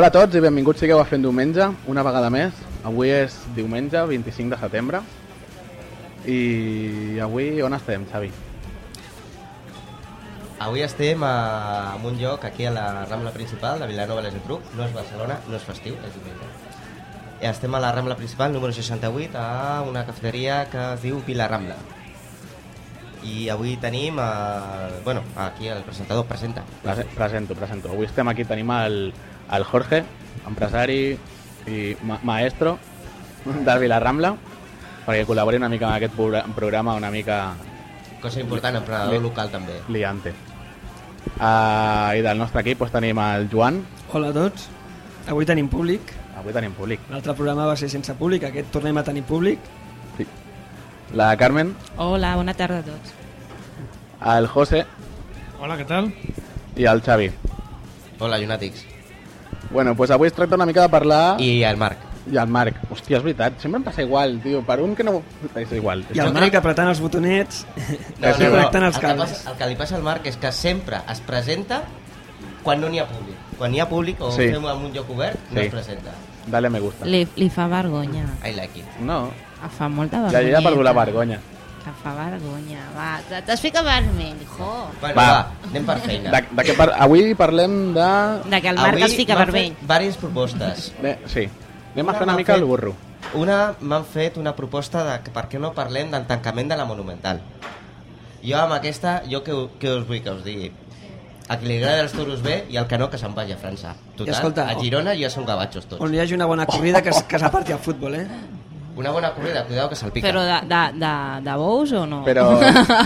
Hola a tots i benvinguts sigueu a Fent Diumenge, una vegada més. Avui és diumenge, 25 de setembre. I avui on estem, Xavi? Avui estem a, en un lloc aquí a la Rambla Principal de Vilanova i la Geltrú. No és Barcelona, no és festiu, és diumenge. I estem a la Rambla Principal, número 68, a una cafeteria que es diu Vila Rambla. I avui tenim, el, bueno, aquí el presentador presenta. Prese- Presento, presento. Avui estem aquí, tenim el, el Jorge, empresari i ma maestro del Vilarrambla, perquè col·labori una mica amb aquest progr- programa una mica Cosa important, emprenedor local també. liante. Uh, I del nostre equip doncs, tenim el Joan, Hola a tots. Avui tenim públic. avui tenim públic. L'altre programa va ser sense públic, aquest tornem a tenir públic. Sí. La Carmen, Hola, bona tarda a tots. el José Hola, què tal? i el Xavi. Hola, Llunàtics. Bueno, doncs avui es tracta una mica de parlar... I el Marc. I el Marc. Hòstia, és veritat, sempre em passa igual, tio. Per un que no... És igual. I el Marc apretant els botonets No, no, no. connectant els el, que passa, el que li passa al Marc és que sempre es presenta quan no n'hi ha públic. Quan n'hi ha públic o Sí. fem en un lloc obert, no Sí. es presenta. Dale me gusta. Li, li fa vergonya. I like it. No, fa molta ja, vergonya. ja he perdut la vergonya. Em fa vergonya. Va, t'has ficat vermell, jo. Bueno, Va. va, anem per feina. De, de què par... Avui parlem de... De que el Marc es fica vermell. fet diverses propostes. de... Sí. Anem a fer una mica fet- el burro. Una m'han fet una proposta de que per què no parlem del tancament de la Monumental. Jo amb aquesta, jo què, què us vull que us digui? A qui li agrada els toros bé i el que no que se'n vagi a França. Total, I escolta, a Girona ja són gavatxos tots. On hi hagi una bona corrida que, que s'aparti al futbol, eh? Una bona corrida, cuidado que salpica. Però de, de, de, de bous o no? Però...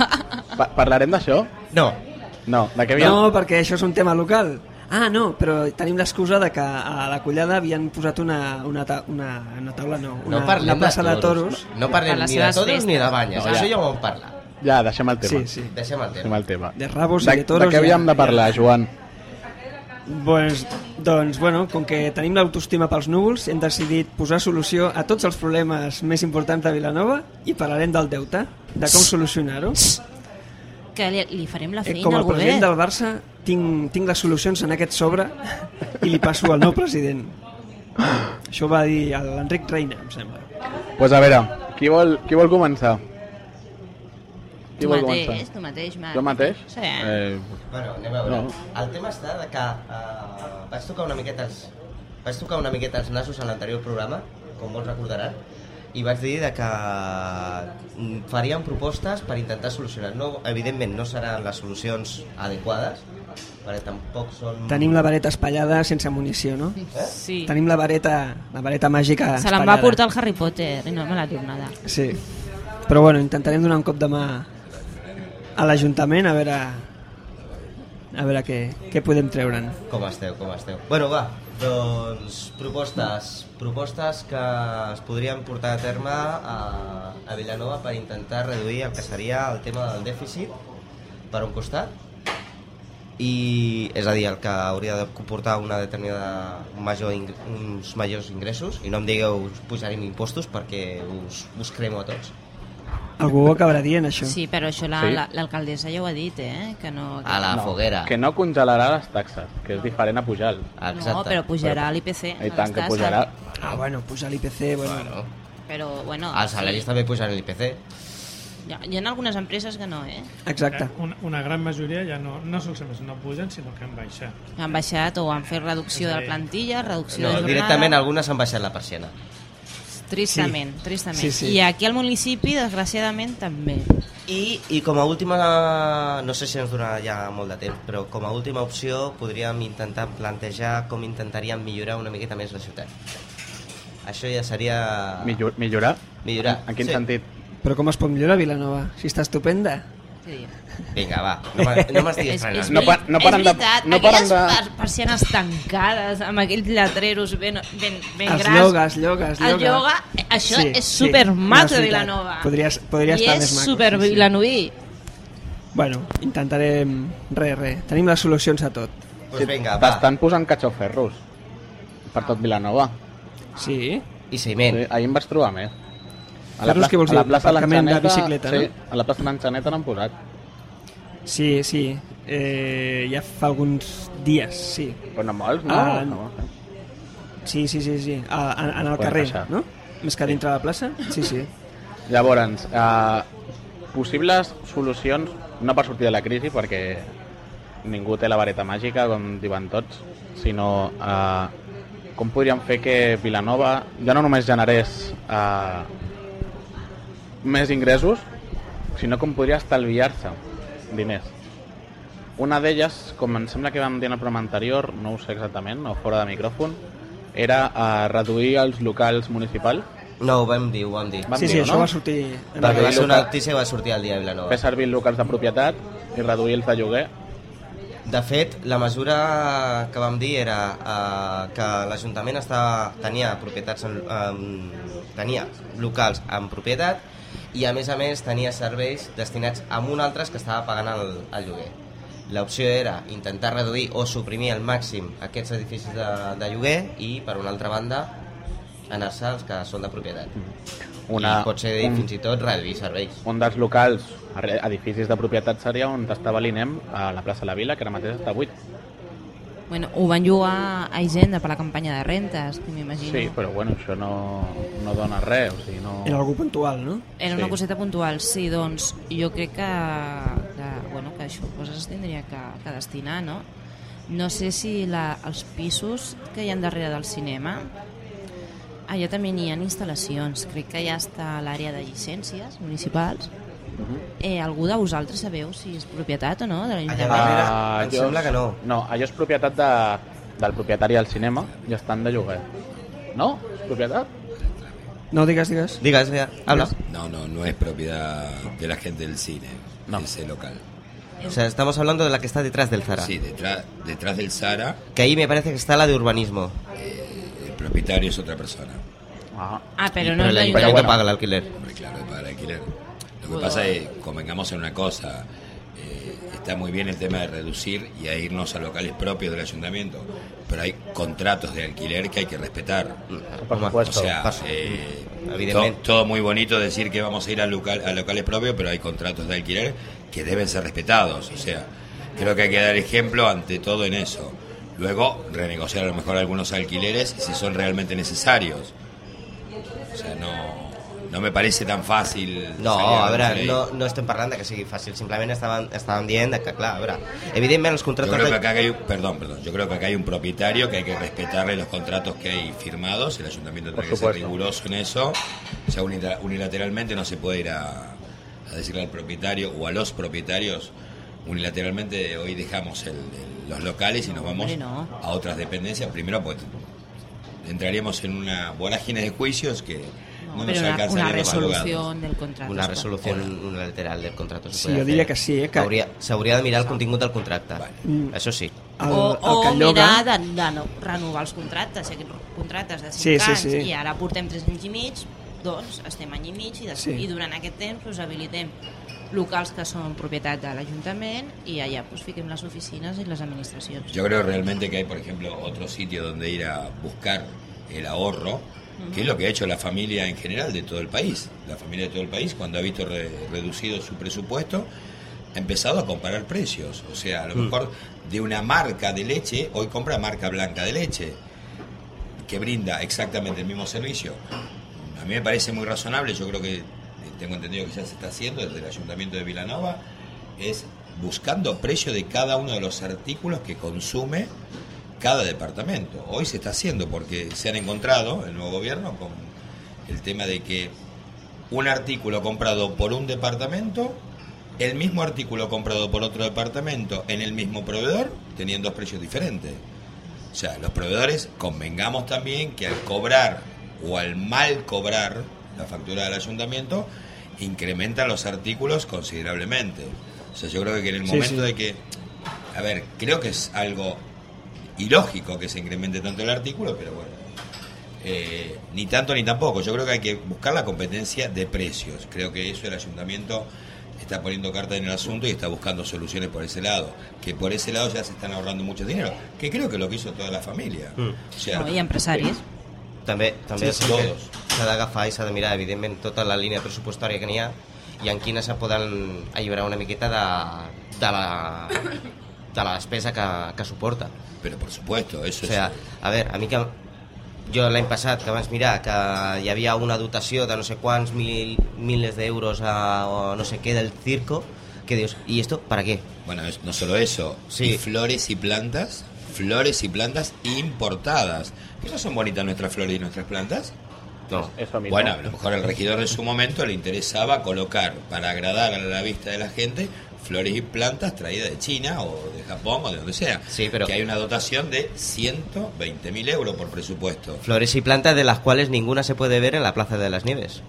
Pa parlarem d'això? No, No, de què havíem... No, perquè això és un tema local. Ah, no, però tenim l'excusa de que a la collada havien posat una, una, ta una, una taula, no, una, no parlem una plaça de de toros. toros. No parlem ni de toros festes. ni de banyes. No, ja. Això ja ho vam parlar. Ja, deixem el tema. Sí, sí. Deixem el Deixem tema. el tema. De rabos i de, de toros De què ja- havíem de parlar, Joan? Pues, doncs, bueno, com que tenim l'autoestima pels núvols, hem decidit posar solució a tots els problemes més importants de Vilanova i parlarem del deute, de com solucionar-ho. Que li, li farem la Eh, feina com a president govern. del Barça tinc, tinc les solucions en aquest sobre i li passo al nou president. Això ho va dir l'Enric Reina, em sembla. Doncs pues a veure, qui vol, qui vol començar? Qui Tu vol mateix, començar? tu mateix, Marc. Jo mateix? Sí. Eh, Bueno, anem a veure. No. El tema està de que uh, vaig tocar una miqueta els, vaig tocar una miqueta els nassos en l'anterior programa, com molts recordaran, i vaig dir de que mm, faríem propostes per intentar solucionar. No, evidentment no seran les solucions adequades, perquè tampoc són... Tenim la vareta espallada sense munició, no? Sí. Tenim la vareta, la vareta màgica Se l'en espallada. va portar el Harry Potter i no me l'ha tornada. Sí. Però bueno, intentarem donar un cop de mà a l'Ajuntament a veure a veure què, què podem treure'n. Com esteu, com esteu? Bueno, va, doncs propostes, propostes que es podrien portar a terme a, a Vilanova per intentar reduir el que seria el tema del dèficit per un costat i és a dir, el que hauria de comportar una determinada major ing uns majors ingressos i no em digueu pujarem impostos perquè us, us cremo a tots Algú ho acabarà dient, això. Sí, però això la- Sí. la- l'alcaldessa ja ho ha dit, eh? Que no, que a la no, foguera Que no congelarà les taxes, que és diferent a pujar. Exacte. No, però pujarà Però- l'IPC. I tant que pujarà. Ah, bueno, pujar l'IPC, bueno. bueno, Però, bueno... els salaris també pujaran l'IPC Hi ha, hi ha algunes empreses que no, eh? Exacte. Una, una gran majoria ja no, no solament no pugen, sinó que han baixat. Han baixat o han fet reducció de la plantilla, reducció no, de jornada... directament algunes han baixat la persiana Tristament, tristament. Sí, sí. I aquí al municipi, desgraciadament, també. I, I com a última, no sé si ens donarà ja molt de temps, però com a última opció podríem intentar plantejar com intentaríem millorar una miqueta més la ciutat. Això ja seria... Millor, millorar? Millorar, En quin sí. sentit? Però com es pot millorar Vilanova? Si està estupenda. Sí. Vinga, va, no, no m'estiguis És, frenant. és, No pa- no paren és de- veritat, no paren aquelles de- per- persianes tancades amb aquells lletreros ben, ben, ben Els grans. llogues, El lloga. lloga, això Sí, és sí. super No, maco és de. Vilanova. Podria, podria I estar és més maco. super sí, sí. vilanoví. Bueno, intentarem... Res, res. Tenim les solucions a tot. Pues vinga, va. T'estan posant catxoferros per tot Vilanova. Sí? I seguiment. Sí, ahir em vaig trobar més. A Ferros, què vols a la dir? plaça de Lanxaneta, bicicleta, sí, no? a la plaça Lanxaneta n'han posat. Sí, sí. Eh, ja fa alguns dies, sí. Però no molts, no? Ah, no. Sí, sí, sí, sí. A, a, en el Podem carrer, passar. no? Més que dintre de la plaça? Sí, sí. Llavors, eh, possibles solucions, no per sortir de la crisi, perquè ningú té la vareta màgica, com diuen tots, sinó eh, com podríem fer que Vilanova ja no només generés eh, més ingressos, sinó com podria estalviar-se diners. Una d'elles, com em sembla que vam dir en el programa anterior, no ho sé exactament, o fora de micròfon, era eh, reduir els locals municipals, No, ho vam dir, ho vam dir. Vam sí, sí, dir-ho, això no? va sortir... En Perquè va ser una notícia que va sortir al dia de Vilanova. fer servir locals de propietat i reduir els de lloguer. De fet, la mesura que vam dir era eh, que l'Ajuntament estava- tenia propietats en, en, tenia locals en propietat i a més a més tenia serveis destinats a un altres que estava pagant el, el lloguer. L'opció era intentar reduir o suprimir al màxim aquests edificis de, de lloguer i, per una altra banda, anar-se als que són de propietat. Una, I pot ser un, fins i tot reduir serveis. un dels locals, edificis de propietat seria on estava l'INEM a la plaça de la Vila, que ara mateix està buit. Bueno, ho van jugar a Hisenda per la campanya de rentes, que m'imagino. Sí, però bueno, això no, no dona res, o sigui, no... Era algú puntual, no? Era una Sí. coseta puntual, sí, doncs jo crec que, que, bueno, que això pues, es tindria que, que destinar, no? No sé si la, els pisos que hi ha darrere del cinema, allà també n'hi ha instal·lacions, crec que ja està l'àrea de llicències municipals. Eh, algú de vosaltres sabeu si és propietat o no de l'Ajuntament? Ah, em sembla que no. No, allò és propietat de, del propietari del cinema i estan de lloguer. No? És propietat? No, digues, digues. Digues, ja, habla. No, no, no es propiedad de la gente del cine, No. ese local. O sea, estamos hablando de la que está detrás del Zara. Sí, detrás, detrás del Zara, Que ahí me parece que está la de urbanismo. el propietario es otra persona. Ah, Ah, però Pero no és el l'Ajuntament. ayuntamiento bueno. paga el alquiler. Hombre, claro, para el alquiler. Lo que pasa es, convengamos en una cosa, eh, está muy bien el tema de reducir y a irnos a locales propios del ayuntamiento, pero hay contratos de alquiler que hay que respetar. por O sea, eh, todo muy bonito decir que vamos a ir a, local, a locales propios, pero hay contratos de alquiler que deben ser respetados. O sea, creo que hay que dar ejemplo ante todo en eso. Luego, renegociar a lo mejor algunos alquileres si son realmente necesarios. O sea, no, no me parece tan fácil. No, a veure, no, no estem parlant de que sigui fàcil, simplement estaven, estaven dient de que, clar, a veure, evidentment els Yo contractes... creo que de- acá hay un, perdón, perdón, yo creo que acá hay un propietario que hay que respetarle los contratos que hay firmados, el ayuntamiento tiene que ser riguroso en eso, o sea, unila- unilateralmente no se puede ir a, a decirle al propietario o a los propietarios, unilateralmente hoy dejamos el- el- los locales y nos vamos no. a otras dependencias, primero pues entraríamos en una vorágine de juicios que no, però una, una resolució del contracte. Una resolució unilateral del contracte. se Sí, jo diria que sí, eh, que- S'hauria- de mirar el contingut del contracte. Vale. Mm. Això sí. El, o, el o lloga... mirar de, de no, renovar els contractes, aquests contractes de 5 Sí, sí, anys, sí. i ara portem 3 anys i mig, doncs estem any i mig, i, des, Sí. i durant aquest temps doncs, habilitem locals que són propietat de l'Ajuntament i allà doncs, fiquem les oficines i les administracions. Yo creo realmente que hay, por ejemplo, otro sitio donde ir a buscar el ahorro, que es lo que ha hecho la familia en general de todo el país. La familia de todo el país, cuando ha visto re- reducido su presupuesto, ha empezado a comparar precios. O sea, a lo mejor de una marca de leche, hoy compra marca blanca de leche, que brinda exactamente el mismo servicio. A mí me parece muy razonable, yo creo que eh, tengo entendido que ya se está haciendo desde el Ayuntamiento de Vilanova, es buscando precio de cada uno de los artículos que consume cada departamento. Hoy se está haciendo porque se han encontrado, el nuevo gobierno, con el tema de que un artículo comprado por un departamento, el mismo artículo comprado por otro departamento en el mismo proveedor, tenían dos precios diferentes. O sea, los proveedores convengamos también que al cobrar o al mal cobrar la factura del ayuntamiento, incrementan los artículos considerablemente. O sea, yo creo que en el Sí, momento sí. de que, a ver, creo que es algo ilógico que se incremente tanto el artículo, pero bueno, eh, ni tanto ni tampoco. Yo creo que hay que buscar la competencia de precios. Creo que eso el ayuntamiento está poniendo carta en el asunto y está buscando soluciones por ese lado. Que por ese lado ya se están ahorrando mucho dinero. Que creo que es lo que hizo toda la familia. O sea, No, I empresaris. També, també Sí, todos. s'ha d'agafar i s'ha de mirar, evidentment, tota la línia pressupostària que n'hi ha i en quina se poden alliberar una miqueta de, de, la, de la despesa que, que suporta. pero por supuesto, eso O sea, a ver, a mí que jo l'any passat que vas mirar que hi havia una dotació de no sé quants mil, miles d'euros a o no sé què del circo, que dius, ¿y esto para qué? Bueno, no solo eso, Sí. y flores y plantas, flores y plantas importadas. ¿Que no son bonitas nuestras flores y nuestras plantas? No. Eso mismo. Bueno, a lo mejor al regidor en su momento le interesaba colocar, para agradar a la vista de la gente, flores y plantas traídas de China o de Japón o de donde sea. Sí, pero- Que hay una dotación de 120 mil euros por presupuesto. Flores y plantas de las cuales ninguna se puede ver en la Plaza de las Nieves.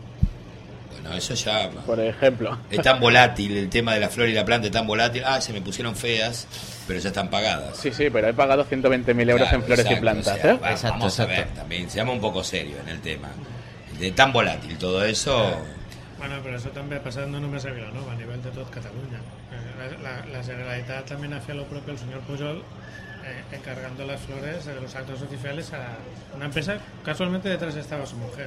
Bueno, eso ya... Por ejemplo. Es tan volátil el tema de la flor y la planta, es tan volátil. Ah, se me pusieron feas, pero ya están pagadas. Sí, sí, pero he pagado 120.000 euros Claro, en flores y exacto, plantas, o sea, ¿eh? va- Exacto, vamos a exacto. ver también, seamos un poco serios en el tema. De tan volátil todo eso. Bueno, però això també ha passat no només a Vilanova, a nivell de tot Catalunya. Eh, La, la, Generalitat también hacía lo propio el señor Pujol, eh, encargando las flores de los actos oficiales a una empresa, casualmente detrás estaba su mujer,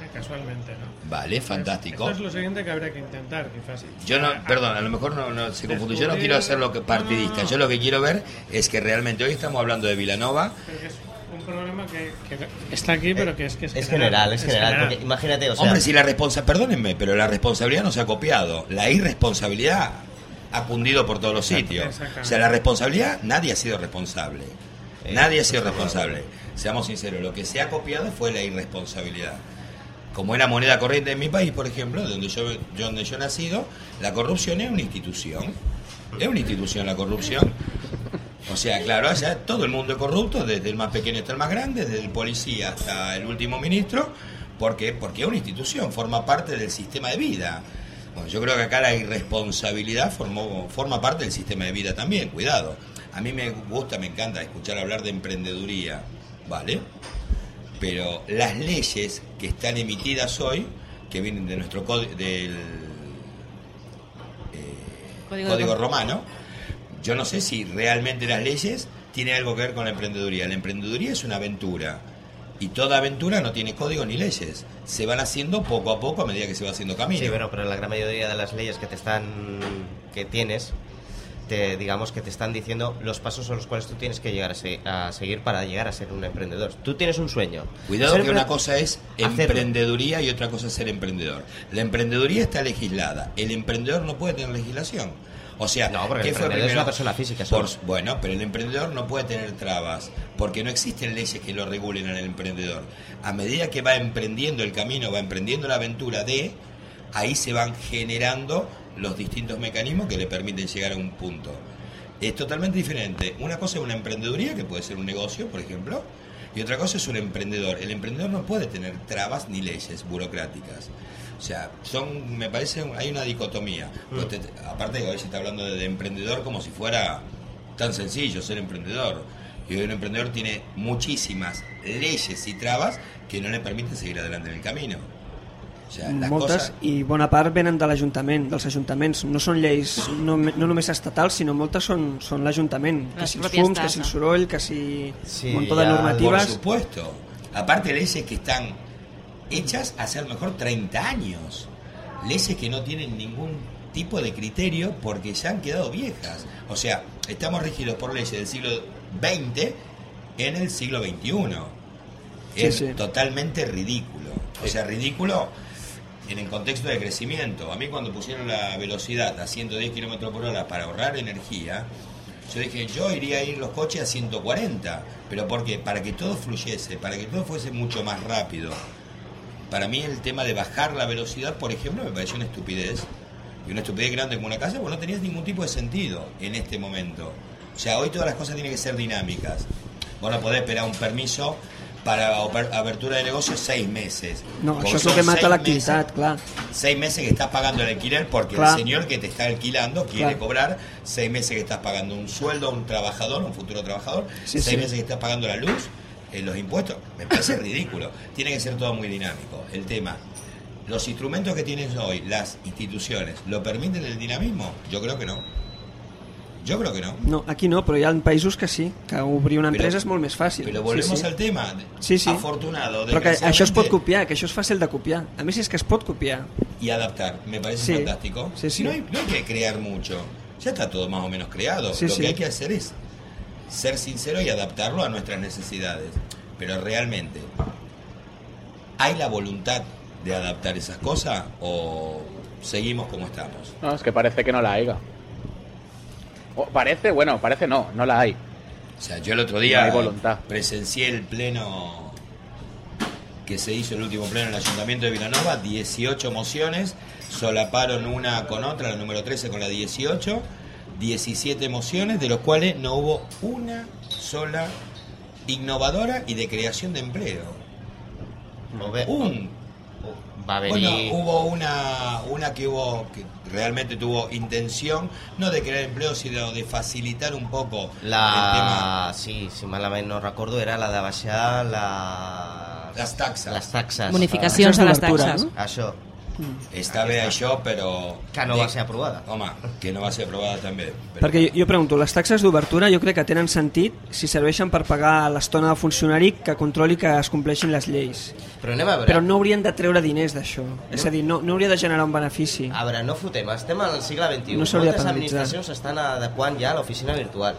eh, casualmente, ¿no? Vale, fantástico. Esto es lo siguiente que habría que intentar, quizás. Yo no, Ah, perdón, a lo mejor no, no se confunde. Yo no quiero hacer lo que partidista. No, no, no. Yo lo que quiero ver es que realmente hoy estamos hablando de Vilanova. es un problema que, que está aquí, pero que es que es, Es general, es general. Porque imagínate, o sea, Hombre, si la responsabilidad, perdónenme, pero la responsabilidad no se ha copiado. La irresponsabilidad ha cundido por todos los sitios. O sea, la responsabilidad, nadie ha sido responsable. Eh, Nadie ha sido responsable. Seamos sinceros, lo que se ha copiado fue la irresponsabilidad. Como era moneda corriente en mi país, por ejemplo, donde yo, yo- donde yo he nacido, la corrupción es una institución. Es una institución la corrupción. O sea, claro, allá todo el mundo es corrupto, desde el más pequeño hasta el más grande, desde el policía hasta el último ministro. ¿Por qué? Porque es una institución, forma parte del sistema de vida. Bueno, yo creo que acá la irresponsabilidad formó, forma parte del sistema de vida también, cuidado. A mí me gusta, me encanta escuchar hablar de emprendeduría, ¿vale? Pero las leyes que están emitidas hoy, que vienen de nuestro del eh, Código código, romano, yo no sé si realmente las leyes tienen algo que ver con la emprendeduría. La emprendeduría es una aventura. Y toda aventura no tiene código ni leyes. Se van haciendo poco a poco a medida que se va haciendo camino. Sí, bueno, pero la gran mayoría de las leyes que te están que tienes te digamos que te están diciendo los pasos a los cuales tú tienes que llegar a, se- a seguir para llegar a ser un emprendedor. Tú tienes un sueño. Cuidado Ser que una cosa es Hacerlo. emprendeduría y otra cosa es ser emprendedor. La emprendeduría está legislada. El emprendedor no puede tener legislación. O sea, No, porque ¿qué el fue es una persona física Por- bueno, pero el emprendedor no puede tener trabas porque no existen leyes que lo regulen al emprendedor. A medida que va emprendiendo el camino, va emprendiendo la aventura de, ahí se van generando los distintos mecanismos que le permiten llegar a un punto. Es totalmente diferente. Una cosa es una emprendeduría, que puede ser un negocio, por ejemplo, y otra cosa es un emprendedor. El emprendedor no puede tener trabas ni leyes burocráticas. O sea, son, me parece, hay una dicotomía. Pues te- aparte que hoy se está hablando de, de emprendedor como si fuera tan sencillo ser emprendedor. Y hoy un emprendedor tiene muchísimas leyes y trabas que no le permiten seguir adelante en el camino. O sea, las Moltes, cosas... i bona part venen de l'Ajuntament, dels ajuntaments. No són lleis no, no només estatals, sinó moltes són, són l'Ajuntament. Que Les si els fums, que si el soroll, que si Sí, un montón de ya, Por supuesto. Aparte leyes que están hechas hace a lo mejor 30 años. Leyes que no tienen ningún tipo de criterio porque ya han quedado viejas. O sea, estamos regidos por leyes del siglo XX en el siglo XXI. Sí, Es sí. totalmente ridículo. O sea, ridículo en el contexto de crecimiento. A mí cuando pusieron la velocidad a 110 kilómetros por hora para ahorrar energía, yo dije, yo iría a ir los coches a 140. ¿Pero por qué? Para que todo fluyese, para que todo fuese mucho más rápido. Para mí el tema de bajar la velocidad, por ejemplo, me pareció una estupidez. Y una estupidez grande como una casa, pues no tenía ningún tipo de sentido en este momento. O sea, hoy todas las cosas tienen que ser dinámicas. Vos no podés esperar un permiso para apertura de negocio seis meses. No, Porque el son que mata seis l'activitat, meses- clar. Seis meses que estás pagando el alquiler porque Claro. el señor que te está alquilando quiere Claro. cobrar. Seis meses que estás pagando un sueldo a un trabajador, un futuro trabajador. Sí, seis sí. meses que estás pagando la luz, eh, los impuestos. Me parece ridículo. Tiene que ser todo muy dinámico. El tema. ¿Los instrumentos que tienes hoy, las instituciones, lo permiten el dinamismo? Yo creo que no. Yo creo que no. No, aquí no, però hi ha països que sí, que obrir una empresa Pero- és molt més fàcil. Pero volvemos sí, sí. al tema. Sí, sí. Afortunado. Però que això es pot copiar, que això és fàcil de copiar. A més, és que es pot copiar. y adaptar. Me parece Sí. fantástico. Sí, sí. No, hay, no hay que crear mucho. Ya está todo más o menos creado. Sí, Lo sí. que hay que hacer es ser sincero y adaptarlo a nuestras necesidades. pero realmente, ¿hay la voluntad de adaptar esas cosas o seguimos como estamos? No, es que parece que no la haya. O parece, bueno, parece no, no la hay. O sea, yo el otro No día hay voluntad. presencié el pleno que se hizo el último pleno en el Ayuntamiento de Vilanova, 18 mociones, solaparon una con otra, la número 13 con la 18, 17 mociones, de los cuales no hubo una sola innovadora y de creación de empleo. Un va haver-hi... Bueno, hubo una, una que hubo que realmente tuvo intención, no de crear empleo, sino de facilitar un poco el tema. La... Sí, si malament no recordo, era la de baixar la... Les taxes. Les taxes. Bonificacions a les taxes. Això, Està bé això, però... que no va ser aprovada. Home, que no va ser aprovada també. Però... Perquè jo, jo pregunto, les taxes d'obertura jo crec que tenen sentit si serveixen per pagar l'estona del funcionari que controli que es compleixin les lleis. Però anem a veure... Però no haurien de treure diners d'això. És a dir, no, no hauria de generar un benefici. A veure, no fotem, estem al segle XXI. No Moltes de administracions estan adequant ja a l'oficina virtual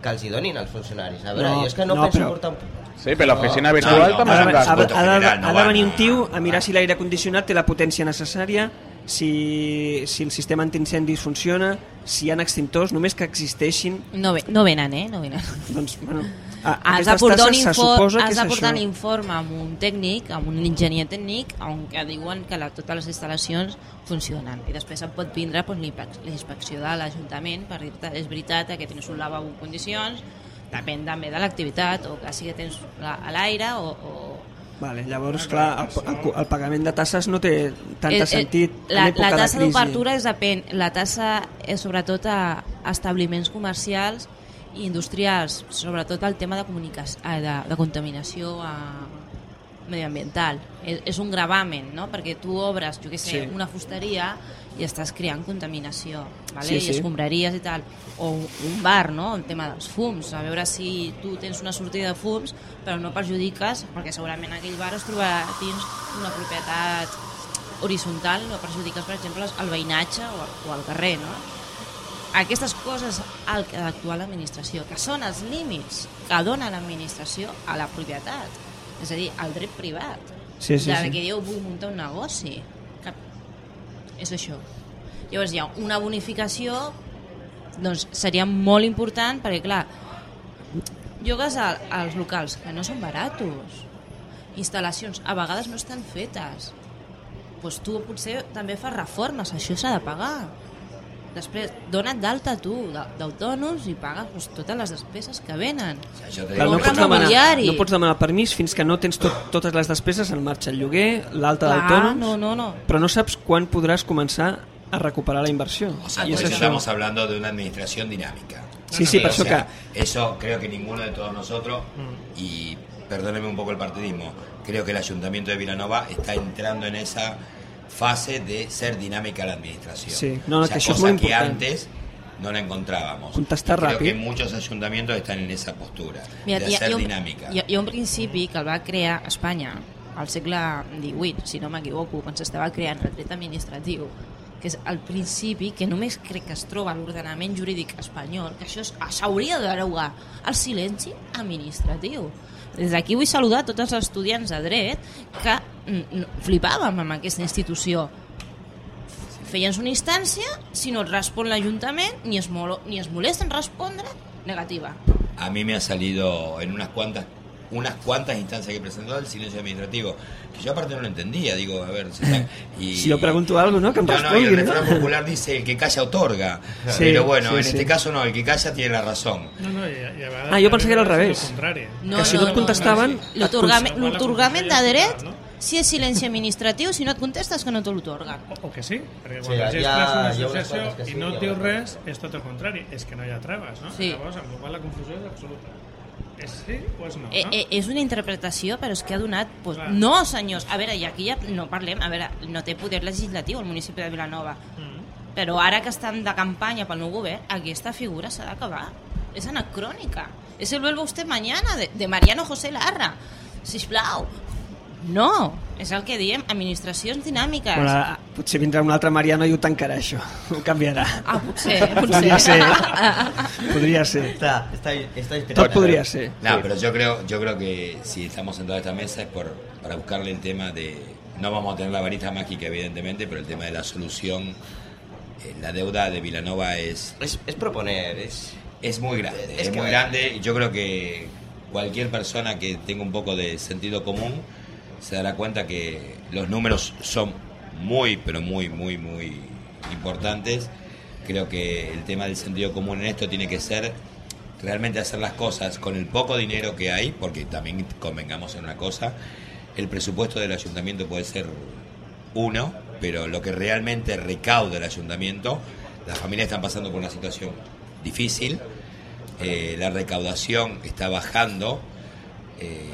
que els hi donin als funcionaris. A veure, No, jo és que no, no, penso però- portar un... Sí, però l'oficina No, virtual no, també ha, de, és un ha, de, ha, de, no ha de venir a- un tio a mirar si l'aire condicionat té la potència necessària, si, si el sistema antiincendis funciona, si hi ha extintors, només que existeixin, No, ve, no venen, eh? No venen. doncs, bueno, a, Has aquestes d'aportar un, infor has és d'aportar un informe amb un tècnic, amb un enginyer tècnic, on que diuen que la, totes les instal·lacions funcionen. I després et pot vindre doncs, la inspecció de l'Ajuntament per dir-te és veritat que tens un lavabo en condicions, depèn també de l'activitat, o que que tens a l'aire, o, o... Vale, llavors, clar, el, el, el pagament de tasses no té tant Eh, eh, sentit en la, la tassa de d'obertura és depèn. La tassa és sobretot a establiments comercials i industrials, sobretot el tema de, comunicació, de, de contaminació a, mediambiental. És, és un gravamen, no? Perquè tu obres, jo què sé, Sí. una fusteria i estàs creant contaminació, vale? Sí, i sí. escombraries i tal. O un, bar, no? El tema dels fums, a veure si tu tens una sortida de fums però no perjudiques, perquè segurament aquell bar es trobarà dins una propietat horitzontal, no perjudiques, per exemple, el veïnatge o, o el carrer, no? Aquestes coses al que ha d'actuar l'administració, que són els límits que dona l'administració a la propietat, és a dir, al dret privat. Sí, sí, de sí. que jo vull muntar un negoci. És això. Llavors hi ha una bonificació doncs seria molt important perquè clar llogues a, als locals que no són baratos. Instal·lacions a vegades no estan fetes. Doncs tu potser també fas reformes això s'ha de pagar després dona't d'alta tu d'autònoms i pagues doncs, totes les despeses que venen O digo no, pots demanar, no pots demanar permís fins que no tens tot, totes les despeses en marxa, el lloguer, l'alta d'autònoms, no, no, no. però no saps quan podràs començar a recuperar la inversió. O sea, eso això. estamos hablando de una administración dinámica. Sí, sí, per O això sea, que... Eso creo que ninguno de todos nosotros, Mm. y perdóneme un poco el partidismo, creo que el Ayuntamiento de Vilanova está entrando en esa fase de ser dinámica la administración. Sí, no, no, O sea, que això és cosa molt que important. antes no la encontrábamos. Contestar Y creo ràpid. que muchos ayuntamientos están en esa postura, Mira, de hi, ha, ser hi, ha un, dinámica. hi, ha, hi ha un principi que el va crear Espanya al segle XVIII, si no m'equivoco, quan s'estava creant el dret administratiu, que és el principi que només crec que es troba a l'ordenament jurídic espanyol, que això és- s'hauria de derogar el silenci administratiu. Des d'aquí vull saludar tots els estudiants de dret que mm, flipàvem amb aquesta institució. Feies una instància, si no et respon l'Ajuntament, ni, es molo, ni es molesta en respondre, negativa. A mí me ha salido en unas cuantas unas cuantas instancias que he presentado el silencio administrativo, que yo aparte no lo entendía, digo, a ver, está- y, Si jo pregunto algo, no? Que No, no, y el no? refrán popular dice el que calla otorga. Sí, Pero bueno, sí, en sí. este caso no, el que calla tiene la razón. No, no, a vegades Ah, jo pensava que era al és revés. contrari. Que si no no. et L'otorgament de dret, no? si és silenci administratiu, si no et contestes que no te l'otorguen. O, o que sí, perquè Sí, quan una unes associació quantes que sí, i no et diu res, és tot el contrari, és que no hi ha traves, no? Sí. Llavors, amb la qual la confusió és absoluta. És sí o és no, Eh, no? eh, és una interpretació, però és que ha donat... Pues, Clar. no, senyors, a veure, i aquí ja no parlem, a veure, no té poder legislatiu el municipi de Vilanova, Mm. però ara que estan de campanya pel nou govern, aquesta figura s'ha d'acabar. És anacrònica. És el vuelva usted mañana, de, de Mariano José Larra. Sisplau. No, És el que diem, administracions dinàmiques. Bueno, ara, potser vindrà un altre Mariano i ho tancarà, això. Ho canviarà. Ah, potser, Podria potser. ser. Podria ser. Está, está, está Tot inspirado. podria ser. No, pero yo creo, yo creo que si estamos sentados a esta mesa es por, para buscarle el tema de. No vamos a tener la varita mágica, evidentemente, pero el tema de la solución. eh, la deuda de Vilanova es, Es, es proponer, es... es muy grande. Es Es, que- muy grande. y Yo creo que cualquier persona que tenga un poco de sentido común se dará cuenta que los números son muy, pero muy, muy, muy importantes. Creo que el tema del sentido común en esto tiene que ser realmente hacer las cosas con el poco dinero que hay, porque también convengamos en una cosa, el presupuesto del ayuntamiento puede ser uno, pero lo que realmente recauda el ayuntamiento, las familias están pasando por una situación difícil, eh, la recaudación está bajando, eh,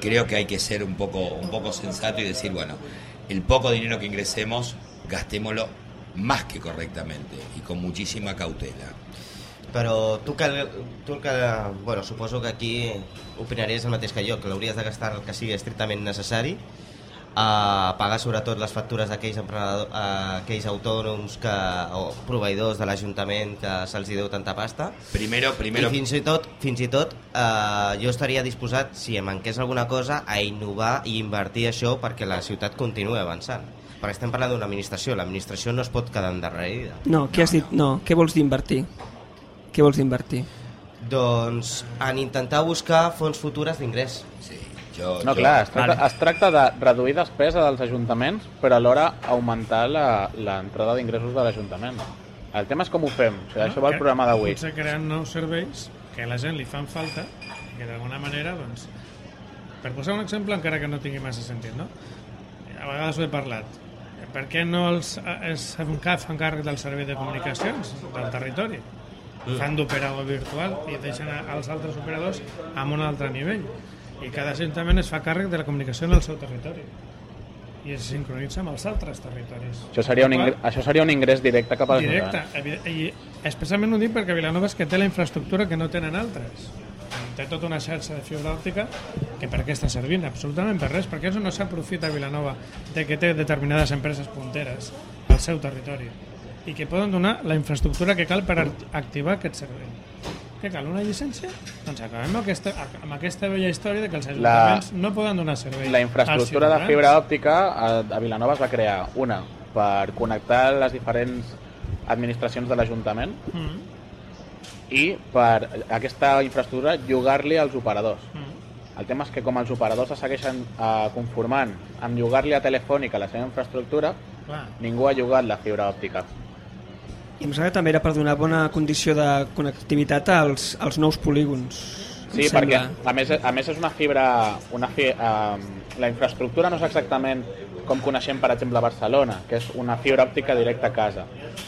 creo que hay que ser un poco, un poco sensato y decir, bueno, el poco dinero que ingresemos, gastémoslo más que correctamente y con muchísima cautela. Però tu que, tu que... Bueno, suposo que aquí opinaries el mateix que jo, que l'hauries de gastar el que sigui estrictament necessari, a pagar sobretot les factures d'aquells aquells autònoms que, o proveïdors de l'Ajuntament que se'ls deu tanta pasta. Primero, primero, I fins i tot, fins i tot eh, jo estaria disposat, si em manqués alguna cosa, a innovar i invertir això perquè la ciutat continuï avançant. Perquè estem parlant d'una administració, l'administració no es pot quedar endarrerida. No, què has dit? No, què vols d'invertir? Què vols d'invertir? Doncs en intentar buscar fonts futures d'ingrés. sí, yo, No, yo- clar, es tracta, Vale. es tracta de reduir despesa dels ajuntaments, però alhora augmentar la- l'entrada d'ingressos de l'Ajuntament. El tema és com ho fem, o sigui, això va al Que programa d'avui. Potser creant nous serveis que a la gent li fan falta i que d'alguna manera, doncs, per posar un exemple encara que no tingui massa sentit, no? A vegades ho he parlat. Per què no els, es fan càrrec del servei de comunicacions del territori? Fan d'operador virtual i deixen a- als altres operadors amb un altre nivell. I cada ajuntament es fa càrrec de la comunicació en el seu territori i es sincronitza amb els altres territoris. Això seria, un ingrés, això seria un ingrés directe cap a Directe, i especialment ho dic perquè Vilanova és que té la infraestructura que no tenen altres. Té tota una xarxa de fibra òptica que per què està servint? Absolutament per res, perquè això no s'aprofita Vilanova de que té determinades empreses punteres al seu territori i que poden donar la infraestructura que cal per act- activar aquest servei. Què cal, una llicència? Doncs acabem amb aquesta, amb aquesta vella història de que els ajuntaments no poden donar servei La infraestructura de fibra òptica a, a Vilanova es va crear, una, per connectar les diferents administracions de l'Ajuntament Mm, i per aquesta infraestructura llogar-li als operadors. mm. El tema és que com els operadors es segueixen eh, conformant amb llogar-li a Telefònica la seva infraestructura, Clar. ningú ha llogat la fibra òptica. I em sembla que també era per donar bona condició de connectivitat als, als nous polígons. Sí, perquè a més, a més és una fibra... Una fi, eh, la infraestructura no és exactament com coneixem, per exemple, a Barcelona, que és una fibra òptica directa a casa,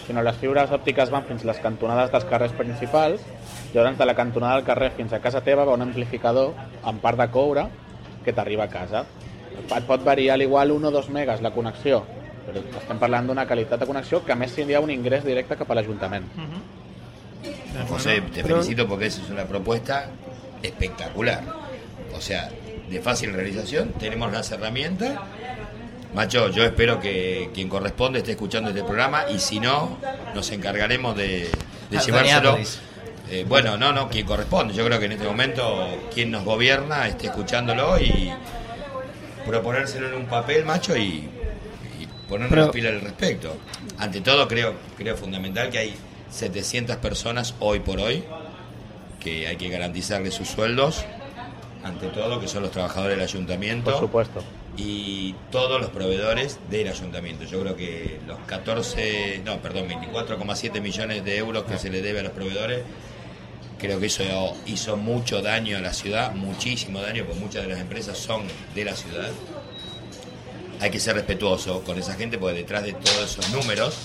sinó les fibres òptiques van fins les cantonades dels carrers principals, llavors de la cantonada del carrer fins a casa teva va un amplificador amb part de coure que t'arriba a casa. Et pot variar a l'igual 1 o 2 megas la connexió, però estem parlant d'una qualitat de connexió que a més tindria un ingrés directe cap a l'Ajuntament. De José, acuerdo. te felicito porque esa es una propuesta espectacular. O sea, de fácil realización, tenemos las herramientas. Macho, yo espero que quien corresponde esté escuchando este programa y si no, nos encargaremos de, de llevárselo. Eh, bueno, no, no, quien corresponde. Yo creo que en este momento quien nos gobierna esté escuchándolo y proponérselo en un papel, macho, y ponernos Pero- las pilas al respecto. Ante todo, creo, creo fundamental que hay 700 personas hoy por hoy que hay que garantizarles sus sueldos, ante todo, que son los trabajadores del ayuntamiento Por supuesto. y todos los proveedores del ayuntamiento. Yo creo que los 14, no, perdón, 24,7 millones de euros que se le debe a los proveedores, creo que eso hizo mucho daño a la ciudad, muchísimo daño, porque muchas de las empresas son de la ciudad. Hay que ser respetuoso con esa gente, porque detrás de todos esos números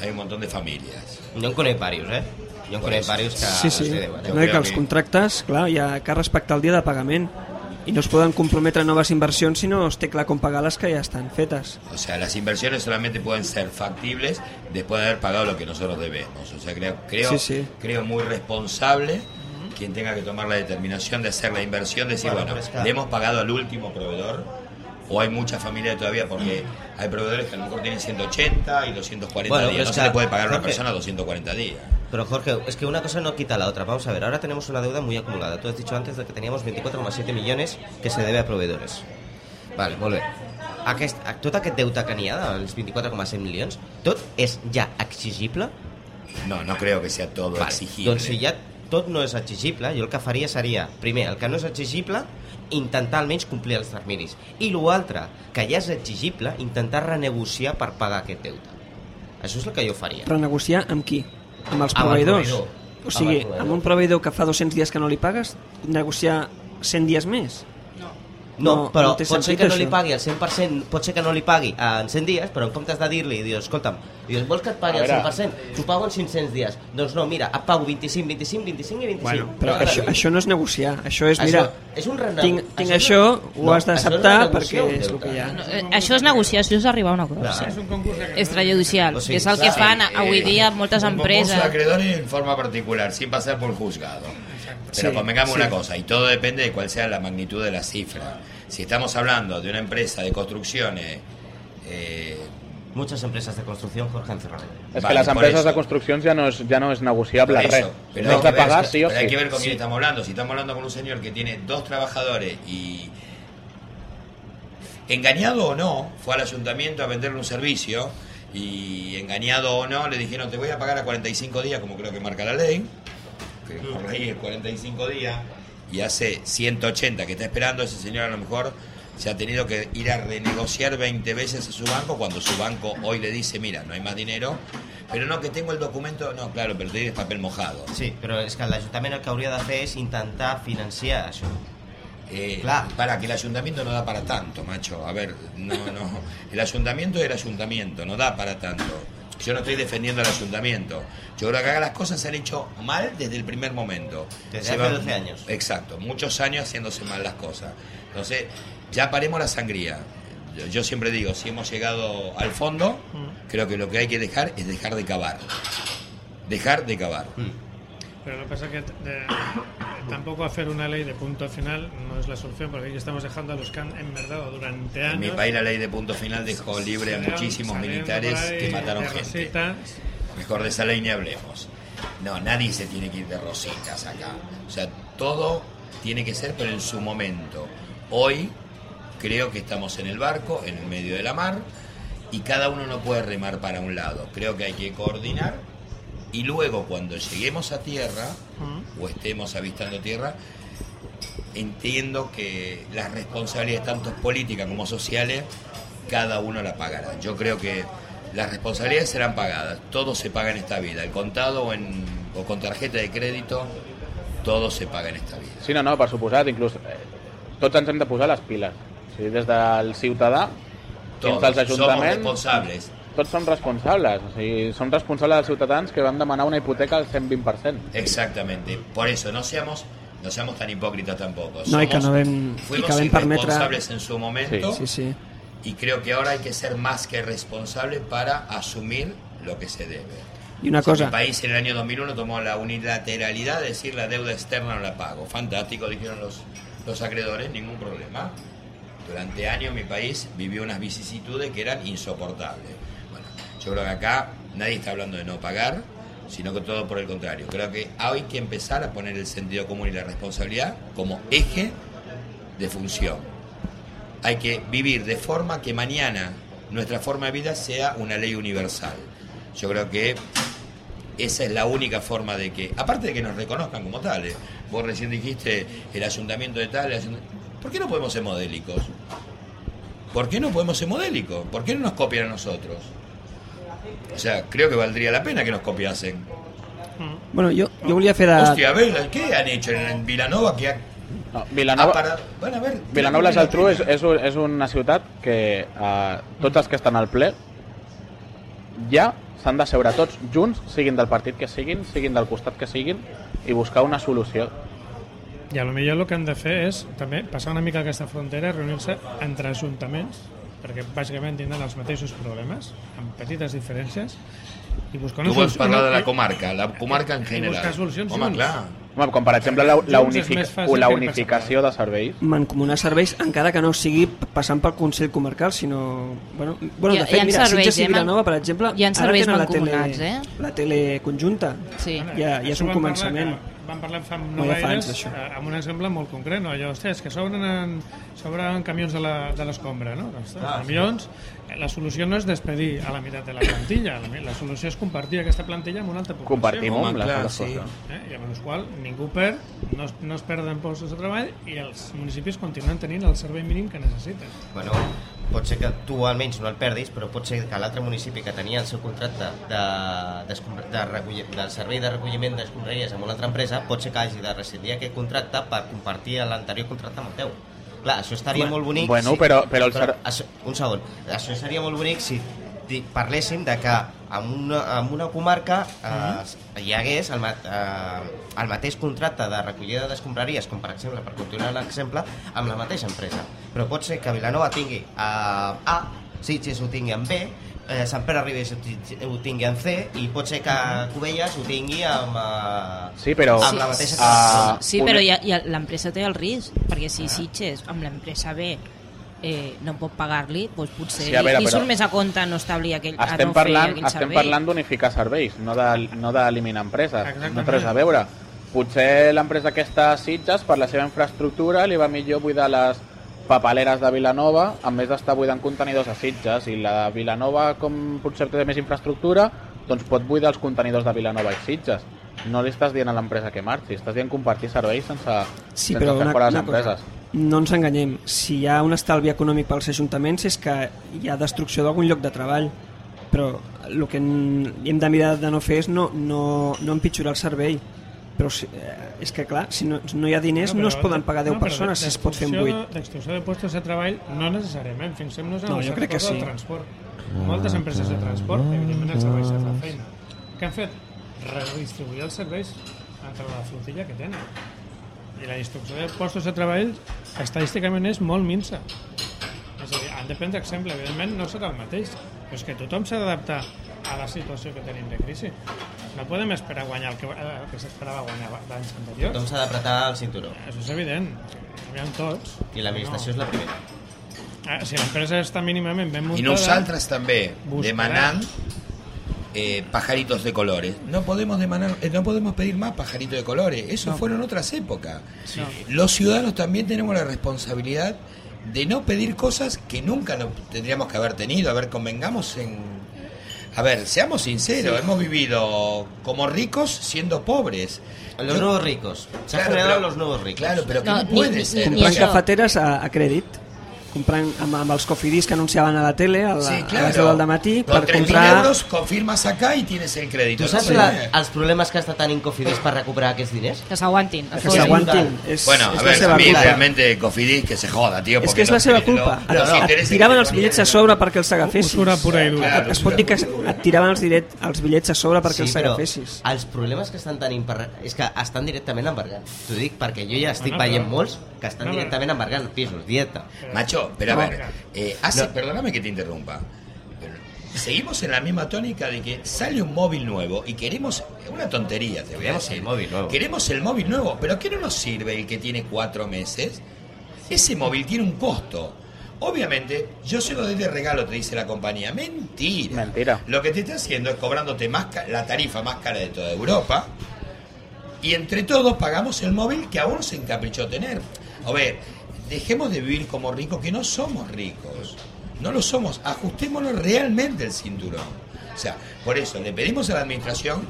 hay un montón de familias. Jo en conec diversos, eh? Jo en conec diversos que Sí, sí. No, i que els contractes, clar, hi ha que respectar el dia de pagament i no es poden comprometre noves inversions si no es té clar com pagar les que ja estan fetes. O sea, las inversiones solamente pueden ser factibles después de haber pagado lo que nosotros debemos. O sea, creo, creo, Sí, sí. creo muy responsable quien tenga que tomar la determinación de hacer la inversión, decir, Bueno, bueno, pero es que- le hemos pagado al último proveedor, o hay mucha familia todavía porque hay proveedores que a lo mejor tienen 180 y 240 Bueno, días. No se le puede pagar a una persona 240 días. Pero Jorge, es que una cosa no quita la otra. Vamos a ver, ahora tenemos una deuda muy acumulada. Tú has dicho antes de que teníamos 24,7 millones que se debe a proveedores. Vale, molt bé. Aquest, tot aquest deute que n'hi ha, els 24,7 milions, tot és ja exigible? No, no creo que sea todo Vale, exigible. Doncs si ja tot no és exigible, jo el que faria seria, primer, el que no és exigible, intentar almenys complir els terminis. I l'altre, que ja és exigible, intentar renegociar per pagar aquest deute. Això és el que jo faria. Renegociar amb qui? Amb els Amb el proveïdors? proveïdor. O sigui, Amb proveïdor. amb un proveïdor que fa 200 dies que no li pagues, negociar 100 dies més? No, No, però no pot ser que no li això. pagui al 100%, pot ser que no li pagui en 100 dies, però en comptes de dir-li, dius, escolta'm, dius, vols que et pagui al veure. 100%? T'ho pago en 500 dies. Doncs no, mira, et pago 25, 25, 25 i 25. Bueno, però No, això, no, això no és negociar, això és, Això mira, és un tinc, tinc això és- això, ho no, has això és d'acceptar renegociar perquè un és el que hi ha. No, eh, això és negociació, és arribar a un acord. Clar. Sí. És un concurs de Extrajudicial, O sigui, que és el que fan Eh, avui dia moltes un concurso empreses. de acreedores en forma particular, sin pasar por juzgado. Pero Sí, convengamos sí. una cosa, y todo depende de cuál sea la magnitud de la cifra. Si estamos hablando de una empresa de construcciones, eh, Muchas empresas de construcción, Jorge, han cerrado. És Vale, que les por empreses eso. de construccions ja no és, ja no és negociable res. eso, pero No hay has que ver- pagar sí o pero hay que ver con quién estamos hablando. Si estamos hablando con un señor que tiene dos trabajadores y engañado o no, fue al ayuntamiento a venderle un servicio y engañado o no, le dijeron te voy a pagar a 45 días, como creo que marca la ley, que por ley es 45 días, y hace 180 que está esperando, ese señor a lo mejor se ha tenido que ir a renegociar 20 veces a su banco cuando su banco hoy le dice, mira, no hay más dinero, pero no, que tengo el documento, no, claro, pero tienes papel mojado. Sí, però és que l'Ajuntament el que hauria de fer és intentar financiar això. Eh, Claro. Para que el ayuntamiento no da para tanto, macho. A ver, no, no. El ayuntamiento es el ayuntamiento, no da para tanto. Yo no estoy defendiendo al ayuntamiento. Yo creo que acá las cosas se han hecho mal desde el primer momento. Desde hace van- 12 años. Exacto, muchos años haciéndose mal las cosas. Entonces, ya paremos la sangría. Yo, yo siempre digo, si hemos llegado al fondo, creo que lo que hay que dejar es dejar de cavar. Dejar de cavar. Pero lo que pasa es que tampoco hacer una ley de punto final no es la solución, porque aquí estamos dejando a los que han enmerdado durante En mi años. país la ley de punto final dejó libre a muchísimos militares que mataron gente. Mejor de esa ley ni hablemos. No, nadie se tiene que ir de rositas acá. O sea, todo tiene que ser, pero en su momento. Hoy creo que estamos en el barco, en el medio de la mar, y cada uno no puede remar para un lado. Creo que hay que coordinar y luego cuando lleguemos a tierra o estemos avistando tierra, entiendo que las responsabilidades tanto políticas como sociales cada uno la pagará. Yo creo que las responsabilidades serán pagadas, todo se paga en esta vida, el contado o, en, o con tarjeta de crédito, todo se paga en esta vida. Sí, no, no, per suposat, inclús eh, tots ens hem de posar les piles. O sigui, des del ciutadà fins Todos somos responsables. Tots som responsables. O sigui, som responsables dels ciutadans que van demanar una hipoteca al 120%. Exactamente. Por eso no seamos no seamos tan hipócritas tampoco. No, i que Somos- no vam, i fuimos que irresponsables en su momento Sí, sí. y creo que ahora hay que ser más que responsable para asumir lo que se debe. I una O sea, cosa, Mi país en el año 2001 tomó la unilateralidad de decir la deuda externa no la pago. Fantástico, dijeron los, los acreedores, ningún problema. Durante años mi país vivió unas vicisitudes que eran insoportables. Yo creo que acá nadie está hablando de no pagar, sino que todo por el contrario. Creo que hay que empezar a poner el sentido común y la responsabilidad como eje de función. Hay que vivir de forma que mañana nuestra forma de vida sea una ley universal. Yo creo que esa es la única forma de que, aparte de que nos reconozcan como tales, vos recién dijiste el ayuntamiento de tal, ¿por qué no podemos ser modélicos? ¿Por qué no podemos ser modélicos? ¿Por qué no nos copian a nosotros? O sea, creo que valdría la pena que nos copiasen. bueno, jo, jo volia fer de... Hostia, a ver, ¿qué han hecho en Vilanova que ha, No, ha Vilanova, parado? Bueno, a ver, Vilanova i la Geltrú és, és, un- és una ciutat que eh, tots els que estan al ple ja s'han de seure tots junts, siguin del partit que siguin, siguin del costat que siguin, i buscar una solució. I a lo millor el que han de fer és també passar una mica aquesta frontera reunir-se entre ajuntaments perquè bàsicament tindran els mateixos problemes amb petites diferències i buscar Tu una vols solució- parlar de la comarca, la comarca en i general. buscar solucions Home, junts. clar. Home, com per exemple la, la, unific la unificació de serveis. mancomunar serveis encara que no sigui passant pel Consell Comarcal sinó... Bueno, bueno de fet, mira, serveis, Sitges i eh, man- Vilanova, per exemple hi ha ara serveis tenen la tele, mancomunats, eh? la tele conjunta Sí. ja, ja és un començament que vam parlar fa No no fa gaires d'això. eh, amb un exemple molt concret, no? allò, hòstia, és que s'obren s'obren camions de la- de l'escombra, no? Doncs, Ah, camions, eh, la solució no és despedir a la meitat de la plantilla, la, la solució és compartir aquesta plantilla amb una altra població. Compartim amb les clar, altres sí. Eh? I amb el qual ningú perd, no, es- no es perden postos de treball i els municipis continuen tenint el servei mínim que necessiten. Bueno, pot ser que tu almenys no el perdis, però pot ser que l'altre municipi que tenia el seu contracte de, d'escombra- de, recollir, del servei de recolliment d'escombraries amb una altra empresa, pot ser que hagi de rescindir aquest contracte per compartir l'anterior contracte amb el teu. Clar, això estaria molt bonic... bueno, però- però el ser- això, un segon. Això seria molt bonic si parléssim de que en una, en una comarca eh, hi hagués el, eh, el mateix contracte de recollida d'escombraries, com per exemple, per continuar l'exemple, amb la mateixa empresa. Però pot ser que Vilanova tingui eh, A, Sitges ho tingui en B, eh, Sant Pere Ribes ho ti- ho tingui en C i pot ser que Cubelles ho tingui amb, eh, Sí, però... amb la mateixa ah, Sí, un- però ja, ja l'empresa té el risc, perquè si Sitges amb l'empresa B eh, no pot pagar-li, doncs potser Sí, veure, li, li però- surt més a compte no establir aquell, a estem no parlant, aquell estem parlant d'unificar serveis, no de- no d'eliminar empreses. Exactament. No té res a veure. Potser l'empresa aquesta a Sitges, per la seva infraestructura, li va millor buidar les papeleres de Vilanova en vez d'estar buidant contenidors a Sitges i la de Vilanova, com potser té més infraestructura, doncs pot buidar els contenidors de Vilanova i Sitges. No li estàs dient a l'empresa que marxi, estàs dient compartir serveis sense, Sí, sense però fer una, fora les una cosa, empreses. no ens enganyem. Si hi ha un estalvi econòmic pels ajuntaments és que hi ha destrucció d'algun lloc de treball. Però el que en- hem de mirar de no fer és no, no, no empitjorar el servei. Però si, eh, és que clar, si no, no hi ha diners no, però es poden pagar 10 no, persones si es pot fer amb d'exclusió 8. de- D'exclusió de postos de treball no necessàriament, fixem-nos en No, el jo crec que sí. transport. Moltes empreses de transport, evidentment els serveis de la feina. Què han fet? Redistribuir els serveis entre la flotilla que tenen. I la distribució de postos de treball estadísticament és molt minsa. És a dir, han de prendre exemple, evidentment no serà el mateix, però és que tothom s'ha d'adaptar a la situació que tenim de crisi. No podem esperar guanyar el que, el que s'esperava guanyar d'anys anteriors. Tothom s'ha d'apretar el cinturó. Això és evident, aviam tots. I l'administració és la primera. Ah, si l'empresa està mínimament ben muntada... Y nosaltres també Buscarà. demanant eh, pajaritos de colores. No podemos demanar, eh, no podemos pedir más pajaritos de colores. Eso fueron otras épocas. Los ciudadanos también tenemos la responsabilidad de no pedir cosas que nunca no tendríamos que haber tenido. A ver, convengamos en... A ver, seamos sinceros, hemos vivido como ricos siendo pobres. Los Yo- nuevos ricos. Se han Claro, generado pero- los nuevos ricos. Claro, pero No, no, ni- puede ni- ser. cafeteres a, a crèdit comprant amb, amb els cofidis que anunciaven a la tele a, la, Sí, a les claro. 10 del matí Con per 3.000 comprar euros confirmas acá y tienes el crédito. Tu saps No la, els problemes que està tenint Cofidis per recuperar aquests diners? Que s'aguantin. que Sí, s'aguantin és, Bueno, és a la ver, a mí culpa realmente Cofidis que se joda, tío. és porque que és la los- seva culpa los et, et intereses tiraven que els bitllets a sobre perquè els agafessis Usura pura i dura. Es pot dir que et tiraven els, diret, els bitllets a sobre perquè els però agafessis els problemes que estan tenint per, és que estan directament embargant. T'ho dic perquè jo ja estic veient molts que estan No, directament embargant pisos, dieta. Macho, pero a ver, eh, hace, No. perdóname que te interrumpa. Seguimos en la misma tónica de que sale un móvil nuevo y queremos una tontería, te voy a Queremos decir. el móvil nuevo. Queremos el móvil nuevo, pero ¿qué no nos sirve el que tiene cuatro meses? Ese móvil tiene un costo. Obviamente, yo se lo doy de regalo, te dice la compañía. Mentira. Mentira. Lo que te está haciendo es cobrándote más ca- la tarifa más cara de toda Europa. Y entre todos pagamos el móvil que a uno se encaprichó tener. A ver, dejemos de vivir como ricos, que no somos ricos. No lo somos. Ajustémonos realmente el cinturón. O sea, por eso le pedimos a la administración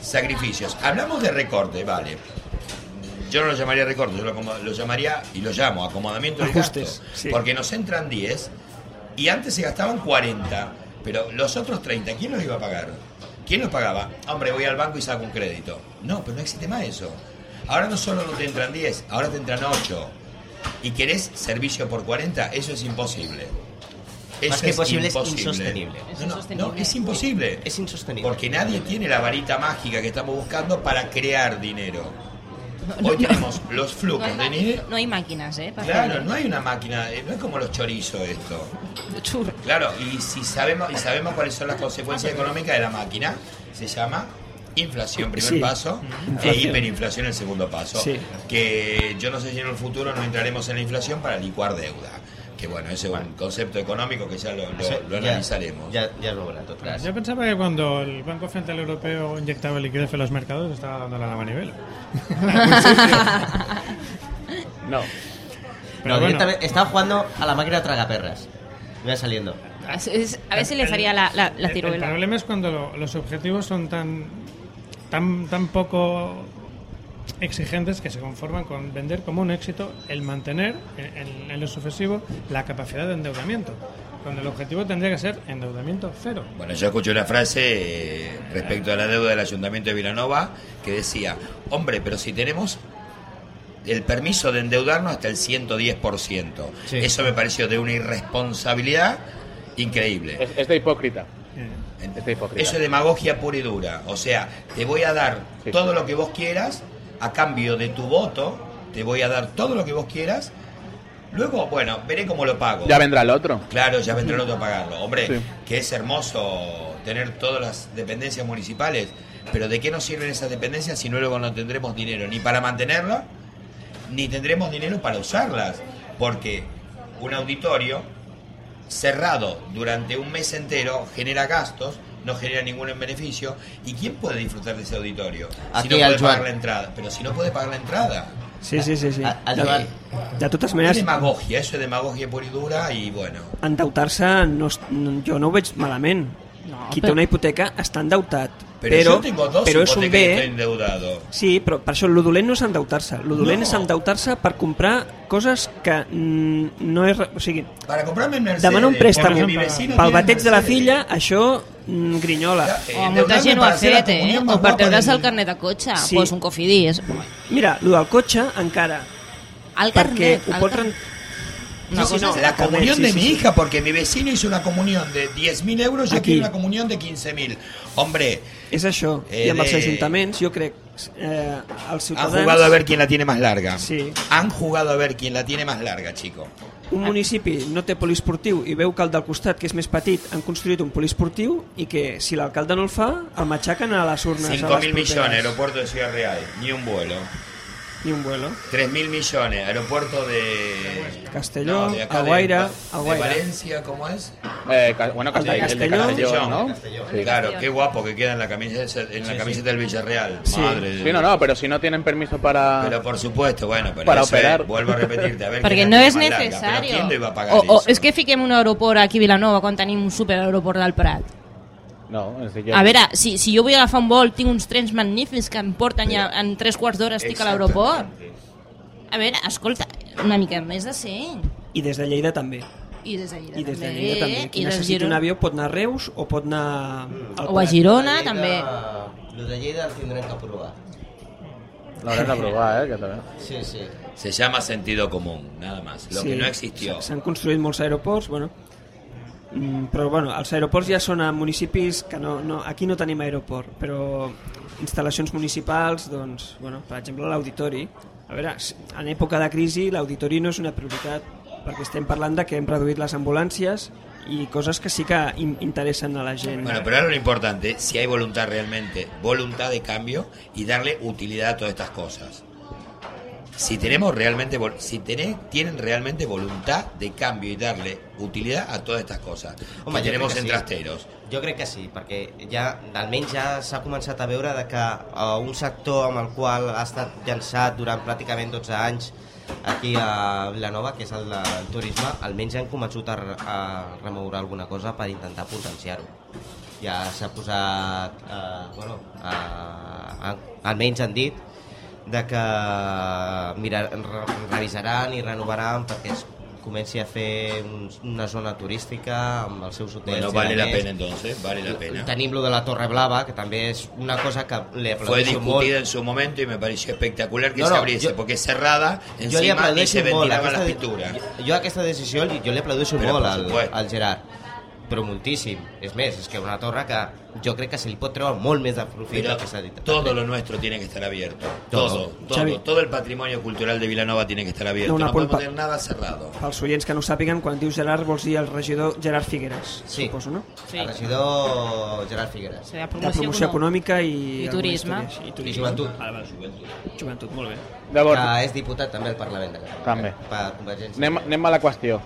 sacrificios. Hablamos de recorte, vale. Yo no lo llamaría recorte, yo lo, llamaría, y lo llamo, acomodamiento del Ajustes, gasto. sí. Porque nos entran 10 y antes se gastaban 40, pero los otros 30, ¿quién los iba a pagar? ¿Quién los pagaba? Hombre, voy al banco y saco un crédito. No, pero no existe más eso. Ahora no solo no te entran 10, ahora te entran 8. ¿Y querés servicio por 40? Eso es imposible. Eso Más que posible, es insostenible. No, Es no, no, es imposible. Es insostenible. Porque nadie tiene la varita mágica que estamos buscando para crear dinero. Hoy tenemos los No flujos de nieve. no hay máquinas, ¿eh? para Claro, no hay una máquina, eh, no es como los chorizos esto. Churro. Claro, y si sabemos y sabemos cuáles son las consecuencias económicas de la máquina, se llama inflación primer Sí, paso e inflación. hiperinflación el segundo paso. Sí. Que yo no sé si en el futuro no entraremos en la inflación para licuar deuda. Que bueno, ese es un concepto económico que ya lo, lo- lo analizaremos. Ja, ja es veurà, en tot cas. Yo pensaba que cuando el Banco Central Europeo inyectaba liquidez en los mercados estaba dando la manivela. No. Pero no, bueno. directamente estaba jugando a la máquina tragaperras. Va saliendo. Es- es- a ver si le haría la, la, la El- problema es cuando lo- los objetivos son tan, tan, tan poco exigentes que se conforman con vender como un éxito el mantener en, en- en lo sucesivo la capacidad de endeudamiento, cuando el objetivo tendría que ser endeudamiento cero. Bueno, yo escuché una frase eh, respecto a la deuda del Ayuntamiento de Vilanova que decía, hombre, pero si tenemos el permiso de endeudarnos hasta el 110%. Sí. Eso me pareció de una irresponsabilidad increíble. Es, es de hipócrita. Eh, Es de hipócrita. Eso es demagogia pura y dura. O sea, te voy a dar Sí. todo lo que vos quieras a cambio de tu voto. Te voy a dar todo lo que vos quieras. Luego, bueno, veré cómo lo pago. Ya vendrá el otro. Claro, ya vendrá el otro a pagarlo. Hombre, Sí. que es hermoso tener todas las dependencias municipales, pero ¿de qué nos sirven esas dependencias si no luego no tendremos dinero ni para mantenerlas, ni tendremos dinero para usarlas? Porque un auditorio cerrado durante un mes entero genera gastos, no genera ningún beneficio. ¿Y quién puede disfrutar de ese auditorio? Si Aquí no el puede pagar la entrada. Pero si no puede pagar la entrada. Sí, sí, sí. sí. A- el De, de totes Es maneres, demagogia, eso es demagogia pura y dura y bueno. endeutar-se no, no, jo no ho veig malament. No, Qui però- té una hipoteca està endeutat. Pero, però, yo tengo dos però és un bé... endeudado. Sí, però per això el dolent no és endeutar-se. El dolent No. és endeutar-se per comprar coses que mm, no és... O sigui, Para comprarme un Mercedes. demanar un pel bateig de la filla, això mm, grinyola. Ya, eh, O molta gent ho ha fet, eh? O per treure's el carnet de cotxe. Sí. Pues un cofidis. Mira, el del cotxe encara, El perquè carnet. ho el pot... carnet. Una Sí, no, La comunión Sí, de sí, mi sí. hija, porque mi vecino hizo una comunión de 10.000 euros, yo Aquí. quiero una comunión de 15.000. Hombre, És això. Eh, I amb els ajuntaments, jo crec, eh, els han ciutadans... jugado a ver quién la tiene más larga. Sí. Han jugado a ver quién la tiene más larga, chico. un municipi no té poliesportiu i veu que el del costat, que és més petit, han construït un poliesportiu i que si l'alcalde no el fa, el matxaquen a les urnes. a les 5.000 properes. millones, aeropuerto de Ciudad Real, ni un vuelo. Ni un vuelo. 3.000 millones, aeropuerto de... Castelló, de acá Alguaire, de, de Alguaire. Valencia, ¿cómo es? Eh, bueno, El de Castell- el de Castelló. Castellón, ¿no? Sí. Claro, qué guapo que queda en la camiseta, en la camiseta del Villarreal. Sí. Madre de Sí, no, no, pero si no tienen permiso para... Pero por supuesto, bueno, pero Para eso operar. es- vuelvo a repetirte, a ver quién no larga. necessari. Pero ¿quién lo iba a pagar O, o eso? és que fiquem un aeroport aquí a Vilanova quan tenim un superaeroport del Prat. No, és a veure, si, si jo vull agafar un vol, tinc uns trens magnífics que em porten ja en tres quarts d'hora estic a l'aeroport. A veure, escolta, una mica més de seny. I des de Lleida també. I des de Lleida I des de també. Lleida també. Qui I necessiti un avió pot anar a Reus o pot anar al O a. Girona, Lleida- també. Lo de Lleida el tindrem que provar. L'haurem de provar, eh, que també. Sí, sí. Se llama sentido común, nada más. Lo que no existió. S'han construït molts aeroports, bueno, mm, però bueno, els aeroports ja són a municipis que no, no, aquí no tenim aeroport, però instal·lacions municipals, doncs, bueno, per exemple l'auditori, a veure, en època de crisi l'auditori no és una prioritat, perquè estem parlant de que hem reduït les ambulàncies i coses que sí que in- interessen a la gent. Bueno, pero ahora lo importante, si hay voluntad realmente, voluntad de cambio y darle utilidad a todas estas cosas. Si tenemos realmente, si tenés- tienen realmente voluntad de cambio y darle utilidad a todas estas cosas Home, que tenemos en sí. trasteros. Jo crec que sí, perquè ja, almenys ja s'ha començat a veure de que uh, un sector amb el qual ha estat llançat durant pràcticament 12 anys aquí a Vilanova, que és el del turisme, almenys han començat a, a remoure alguna cosa per intentar potenciar-ho. Ja s'ha posat, uh, bueno, uh, almenys han dit de que mirar, re, revisaran i renovaran perquè es comenci a fer un, una zona turística amb els seus hotels. Bueno, vale la pena entonces, vale la pena. Tenim lo de la Torre Blava, que també és una cosa que li Fue aplaudeixo discutida en molt. su momento y me pareció espectacular que No, se no, abriese, yo- porque es cerrada encima y se ventilaban las pinturas. Jo, jo aquesta decisió jo li aplaudeixo Però, molt al, al Gerard. Però moltíssim. És més, és que una torre que jo crec que se li pot treure molt més de profit del que s'ha dit. todo lo nuestro tiene que estar abierto. Todo. Todo, todo, Xavi. todo el patrimonio cultural de Vilanova tiene que estar abierto. No, No, una podemos tener nada cerrado. Pels oients que no sàpiguen, quan dius Gerard vols dir el regidor Gerard Figueres, Sí. suposo, no? Sí. El regidor Gerard Figueres. Sí, de De promoció, promoció econò- econòmica i... I turisme. I I turisme. joventut. Vale, vale. Joventut, molt bé. Llavors, Que és diputat també al Parlament de Catalunya. També. Per Convergència. anem, anem a la qüestió.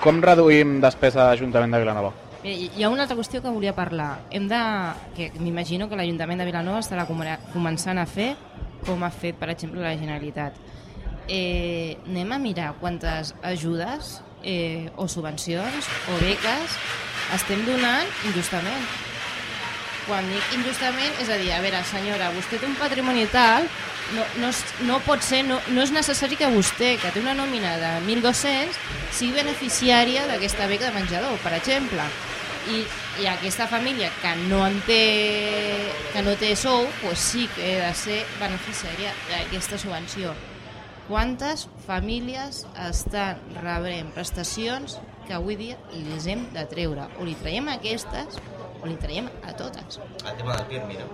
Com reduïm despesa d'Ajuntament de Vilanova? Bé, hi- ha una altra qüestió que volia parlar. Hem de... que m'imagino que l'Ajuntament de Vilanova estarà començant a fer com ha fet, per exemple, la Generalitat. Eh, anem a mirar quantes ajudes eh, o subvencions o beques estem donant injustament. Quan dic injustament, és a dir, a veure, senyora, vostè té un patrimoni tal, no, no, és, no pot ser, no, no és necessari que vostè, que té una nòmina de 1.200, sigui beneficiària d'aquesta beca de menjador, per exemple. I, i aquesta família que no en té, que no té sou, pues sí que ha de ser beneficiària d'aquesta subvenció. Quantes famílies estan rebrent prestacions que avui dia les hem de treure? O li traiem aquestes o li traiem a totes. El tema del PIRMI, no?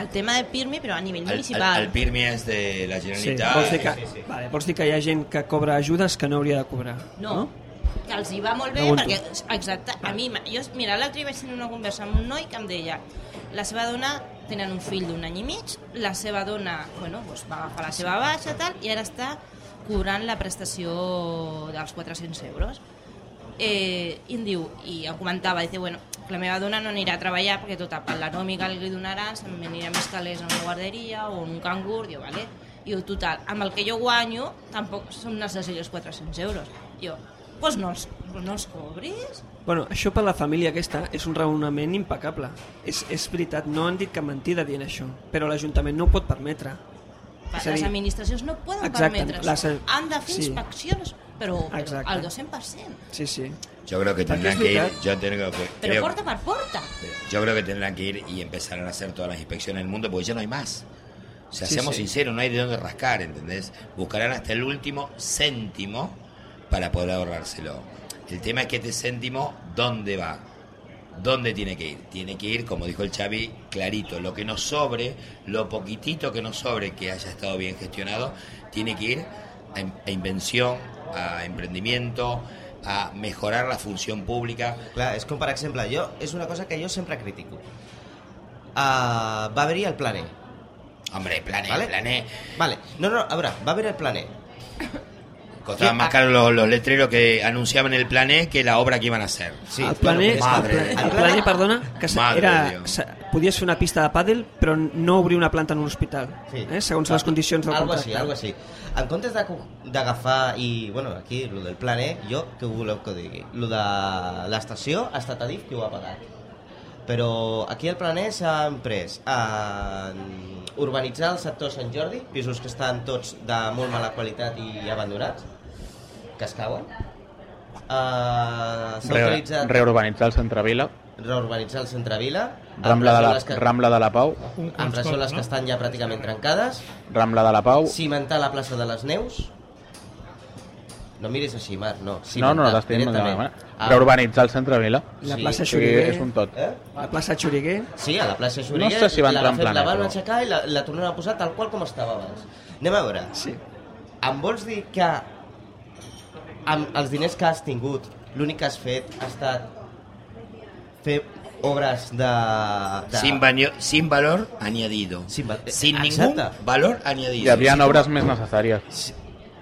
El tema de PIRMI, però a nivell Al, al, municipal. al PIRMI es de la Sí, Generalitat. vols dir, que, sí, sí. Vale, vols dir que hi ha gent que cobra ajudes que no hauria de cobrar? No, que els hi va molt bé Pregunto. perquè, exacte, a mi, jo, mira, l'altre dia vaig tenir una conversa amb un noi que em deia la seva dona tenen un fill d'un any i mig, la seva dona bueno, doncs va agafar la seva baixa tal, i ara està cobrant la prestació dels 400 euros. Eh, I em diu, i em comentava, dice, bueno, la meva dona no anirà a treballar perquè tota la nòmica li donaran, se'm anirà més calés a una guarderia o un cangur, diu, vale? I total, amb el que jo guanyo tampoc són necessaris els 400 euros. Jo, doncs no els, no els cobris. Bueno, això per la família aquesta és un raonament impecable. És, és veritat, no han dit cap mentida dient això, però l'Ajuntament no ho pot permetre. És a Les dir, administracions no poden exacte, permetre les-. Han de fer sí. inspeccions, però, però al 200%. Sí, sí. Yo creo que tendrán que ir. Yo, tengo que- Pero creo- porta per porta. yo creo que tendrán que ir y empezar a hacer todas las inspecciones del mundo porque ya no hay más. O sea, Sí, seamos sí. sinceros, no hay de dónde rascar, ¿entendés? Buscarán hasta el último céntimo para poder ahorrárselo. El tema es que este céntimo, ¿dónde va? ¿Dónde tiene que ir? Tiene que ir, como dijo el Xavi, clarito. Lo que nos sobre, lo poquitito que nos sobre, que haya estado bien gestionado, tiene que ir a, in- a invención, a emprendimiento, a mejorar la función pública. Clar, és com, per exemple, jo, és una cosa que jo sempre critico. Uh, va haver-hi el planer. Hombre, plané, ¿Vale? plané. Vale. No, no, a veure, va haver el planer. Costaban Sí, más ah. caros los, los letreros que anunciaban el plané que la obra que iban a hacer. Sí, el planer, bueno, madre el, de pla- Déu. el planer, perdona, que se- Madre era, podies fer una pista de pàdel però no obrir una planta en un hospital, Sí. eh? segons les condicions del algo contracte. així, algo així. En comptes d'agafar i, bueno, aquí, lo del planer, jo, què voleu que digui? Lo de l'estació ha estat Adif qui ho ha pagat. Però aquí al planer s'han pres en urbanitzar el sector Sant Jordi, pisos que estan tots de molt mala qualitat i abandonats, que es cauen. Uh, S'ha Re, utilitzat reurbanitzar el centre Vila, reurbanitzar el centre Vila, Rambla de, la, que, Rambla de la Pau, amb rajoles no? que estan ja pràcticament trencades, Rambla de la Pau... cimentar la plaça de les Neus no miris així, Marc, no No, no, cimentar t'estic directament. demanant. Reurbanitzar el centre Vila. La Sí, plaça sigui, Xuriguer, és un tot. eh? la plaça Xuriguer, Sí, a la plaça Xuriguer No sé si va la, entrar en fet- la van aixecar i la, la tornaran a posar tal qual com estava abans anem a veure, sí. em vols dir que amb els diners que has tingut l'únic que has fet ha estat fer obres de... de... Sin, baño- sin valor añadido. Sin va- Sin Exacte. ningún valor añadido. Hi havia obres més necessàries.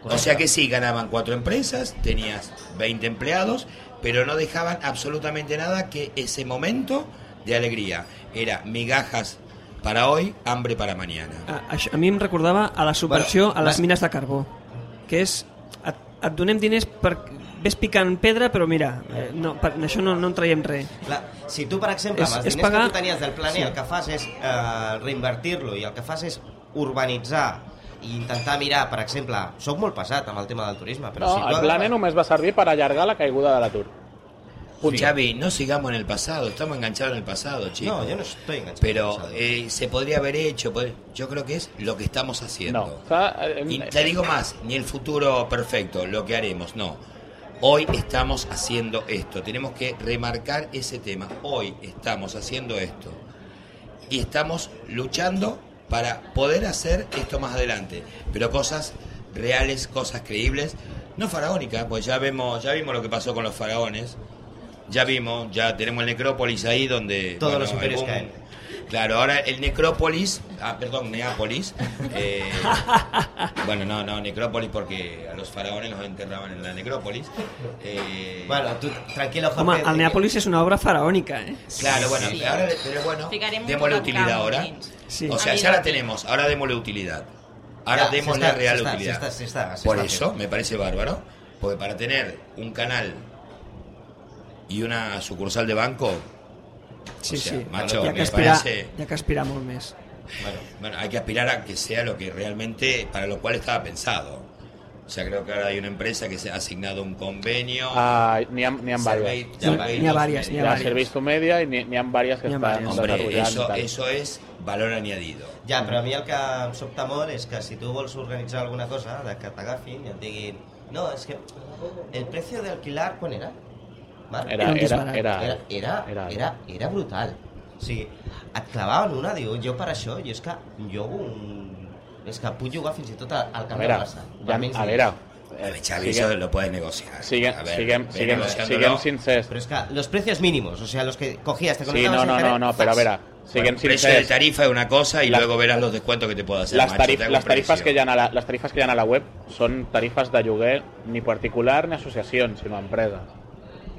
O sea que sí, ganaban cuatro empresas, tenías 20 empleados, pero no dejaban absolutamente nada que ese momento de alegría. Era migajas para hoy, hambre para mañana. A, a mi em recordava a la subversió Bueno, a les va- mines de carbó, que és et, et donem diners per ves picant pedra, però mira, eh, no, per, això no, no en traiem res. Clar, si tu, per exemple, És- amb els diners pagar- que tu tenies del planer, Sí. el que fas és eh, reinvertir-lo i el que fas és urbanitzar i intentar mirar, per exemple, sóc molt pesat amb el tema del turisme, però No, si tu el planer només va servir per allargar la caiguda de l'atur. Xavi, no sigamos en el pasado, estamos enganchados en el pasado, chicos. No, yo no estoy enganchado Pero en el pasado. eh, se podría haber hecho, pod- yo creo que es lo que estamos haciendo. No. O sea, eh, Y te digo más, ni el futuro perfecto, lo que haremos, no. Hoy estamos haciendo esto. Tenemos que remarcar ese tema. Hoy estamos haciendo esto. Y estamos luchando para poder hacer esto más adelante. Pero cosas reales, cosas creíbles. No faraónicas, pues ya vemos, ya vimos lo que pasó con los faraones. Ya vimos, ya tenemos el necrópolis ahí donde... Todos los el imperios caen. Claro, ahora el necrópolis, ah, perdón, Neápolis. eh, bueno, no, no, necrópolis porque a los faraones los enterraban en la necrópolis. Eh, Bueno, tú, tranquilo, Jorge. Que- Neàpolis és una obra faraònica, eh? Claro, bueno, Sí. ahora, pero bueno, démosle utilidad ahora. Sí. O sea, A ya la tenemos, ahora démosle utilidad. Ahora Ya, démosle está- real se está- utilidad. se está- se está- se Por está eso haciendo. me parece bárbaro, porque para tener un canal y una sucursal de banco, Sí, O sea, sí. macho, ha me parece- ha que aspirar molt més. bueno, bueno, hay que aspirar a que sea lo que realmente, para lo cual estaba pensado. O sea, creo que ahora hay una empresa que se ha asignado un convenio. Ah, N'hi ha, n'hi ha Servei- diverses. servei N'hi ha dos varias, Hi ha varias. Service Media i n'hi n'hi ha diverses que diverses. Hombre, eso, eso es valor añadido. Ja, però a mi el que em sobta molt és que si tu vols organitzar alguna cosa, de que t'agafin i et diguin no, és que el precio de alquilar, quan era? Marc? Era, Era era, era, era, era, era- era, era brutal. O sigui, et clavaven una, diu, jo per això, jo és que jo un... és que puc jugar fins i tot al A camp veure, del Barça. ja, a veure, El chavizo lo puedes negociar. Sigue, ver, siguen, sin ser. Pero es que los precios mínimos, o sea, los que cogías, te Sí, no, no, no, no, pero verá. Siguen bueno, sin precio ser. de tarifa es una cosa y la, luego verás los descuentos que te puedo hacer. Las, tarif, macho, las tarifas que llegan a la, las tarifas que llegan a la web son tarifas de lloguer ni particular ni asociación, sino empresa.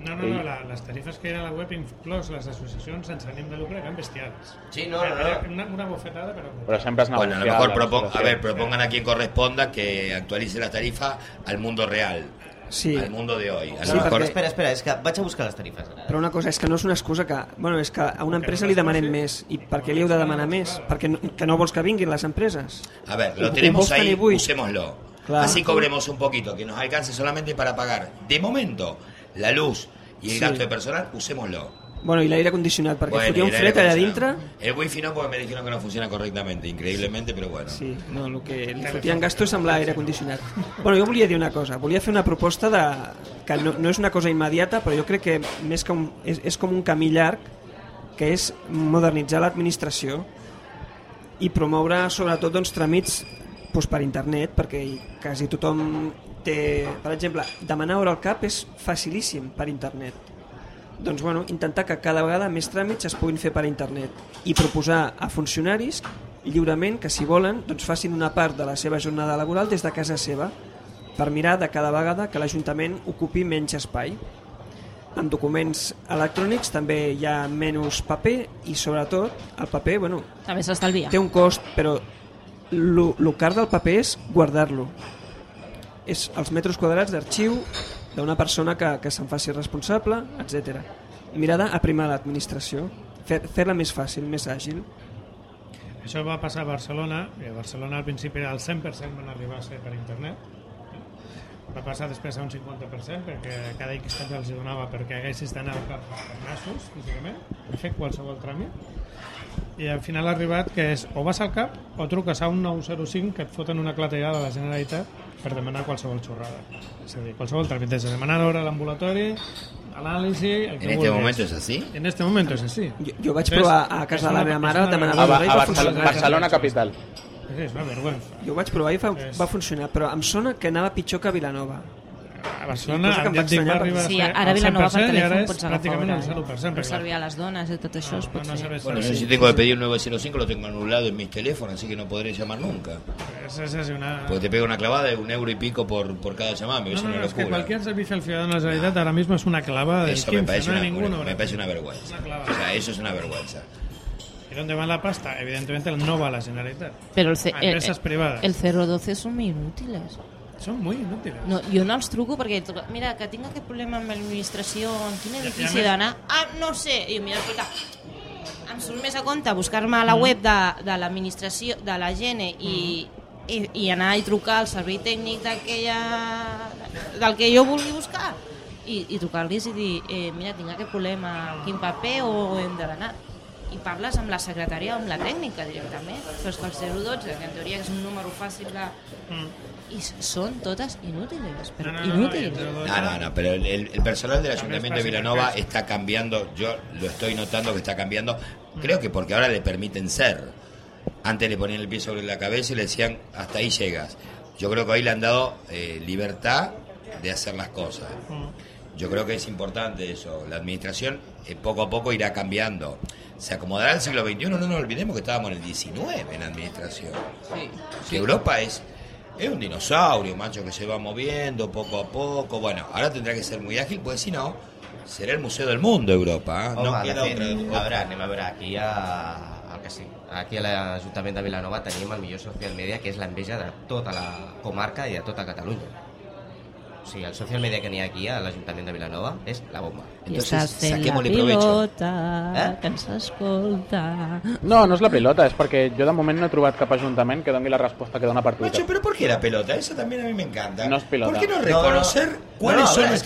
No, no, no, la, les tarifes que hi ha a la web, inclòs les associacions sense ànim de lucre, eren bestials. Sí, no, no, no. Una, una bofetada, però... Però sempre és Bueno, a lo negociar mejor propon- a ver, propongan a quien corresponda que actualice la tarifa al mundo real, Sí, al mundo de hoy. A Sí, lo mejor perquè- Espera, espera, és que vaig a buscar les tarifes. ara. però una cosa és que no és una excusa que... Bueno, és que a una empresa li demanem més. I per què li heu de demanar més? Perquè no, que no vols que vinguin les empreses? A ver, lo tenemos ahí, usémoslo. Claro. Así cobremos un poquito, que nos alcance solamente para pagar, de momento, la luz y el Sí. gasto de personal, usémoslo. Bueno, i l'aire condicionat, perquè Bueno, fotia un y el aire fred allà dintre... acondicionado. El wifi no, porque me dijeron que no funciona correctamente, increíblemente, pero bueno. Sí, no, el que li fotien gasto és amb l'aire condicionat. Bueno, jo volia dir una cosa, volia fer una proposta de, que no, no és una cosa immediata, però jo crec que més que un, és, és com un camí llarg, que és modernitzar l'administració i promoure sobretot doncs, tràmits doncs, per internet, perquè quasi tothom té... Per exemple, demanar hora al CAP és facilíssim per internet. Doncs bueno, intentar que cada vegada més tràmits es puguin fer per internet i proposar a funcionaris lliurement que si volen doncs facin una part de la seva jornada laboral des de casa seva per mirar de cada vegada que l'Ajuntament ocupi menys espai. Amb documents electrònics també hi ha menys paper i sobretot el paper bueno, També s'estalvia. té un cost, però lo, lo car del paper és guardar-lo. És els metres quadrats d'arxiu d'una persona que, que se'n faci responsable, etc. Mirar d'aprimar l'administració, fer- fer-la més fàcil, més àgil. Això va passar a Barcelona, i a Barcelona al principi el 100% van arribar a ser per internet, va passar després a un 50% perquè cada X temps els donava perquè haguessis d'anar cap nassos físicament i fer qualsevol tràmit i al final ha arribat que és o vas al cap o truques a un 905 que et foten una clatellada a la Generalitat per demanar qualsevol xorrada és a dir, qualsevol tràmit, des de demanar hora a l'ambulatori anàlisi, el que En este vulguis. momento es así. en este momento és així Jo, jo vaig Entonces, provar a casa és de la meva és mare demanar A, hora a va Barcelona. Barcelona capital. Sí, és una vergüenza Jo ho vaig provar i va, És- va funcionar, però em sona que anava pitjor que a Vilanova. A Barcelona, em Sí, ara el Vilanova per 100% i ara telèfon és pots agafar pràcticament hora. el eh? 0%. Per clar. servir a les dones i tot això es No, pot no Bueno, yo si tengo que pedir un 905 lo tengo anulado en mis teléfonos, así que no podré llamar nunca. És, és, és una... Porque te pega una clavada de un euro y pico por, por cada llamada, me No, no, no, es que cualquier servicio al ciudadano de la Generalitat ahora mismo es una clavada del Eso 15, me parece, no una, ninguno. me parece una vergüenza. Una. O sea, eso es una vergüenza. ¿Y dónde va la pasta? Evidentemente no va a la Generalitat. Però el, A el, privadas. el 012 són molt inútils. No, jo no els truco perquè, mira, que tinc aquest problema amb l'administració, en quin edifici he d'anar? Ah, no sé. I jo, mira, escolta, em surt més a compte buscar-me a Mm. la web de, de l'administració, de la Gene i, i, i anar i trucar al servei tècnic d'aquella... del que jo vulgui buscar i, i trucar-los i dir, eh, mira, tinc aquest problema, quin paper o hem d'anar? i parles amb la secretària o amb la tècnica directament. Però és que el 012, que en teoria és un número fàcil de... I s- són totes inútiles, però No, no, no, no, inútils. y el 012 No, no, no, pero el, el- el personal del Ayuntamiento de Villanova está cambiando, yo lo estoy notando que está cambiando, creo que porque ahora le permiten ser. Antes le ponían el pie sobre la cabeza y le decían, hasta ahí llegas. Yo creo que hoy le han dado eh, libertad de hacer las cosas. Yo creo que es importante eso. La administración eh, poco a poco irá cambiando. Se acomodará al siglo XXI, no nos olvidemos que estábamos en el XIX en la administración. Sí. Que Europa es, es un dinosaurio, macho, que se va moviendo poco a poco. Bueno, ahora tendrá que ser muy ágil, porque si no, será el museo del mundo Europa. ¿eh? Home, no queda otra. a veure, anem a veure, aquí a, que sí, aquí a l'Ajuntament de Vilanova tenim el millor social media, que és l'enveja de tota la comarca i de tota Catalunya. O sigui, el social media que n'hi ha aquí a l'Ajuntament de Vilanova és la bomba. I Entonces, estàs fent la pilota, Eh? que ens escolta. No, no és la pilota, és perquè jo de moment no he trobat cap ajuntament que doni la resposta que dona per Twitter. Macho, pero ¿por qué la pelota? Eso también a mí me encanta. No es pelota. ¿Por qué no No, reconocer no. cuáles No, no, son és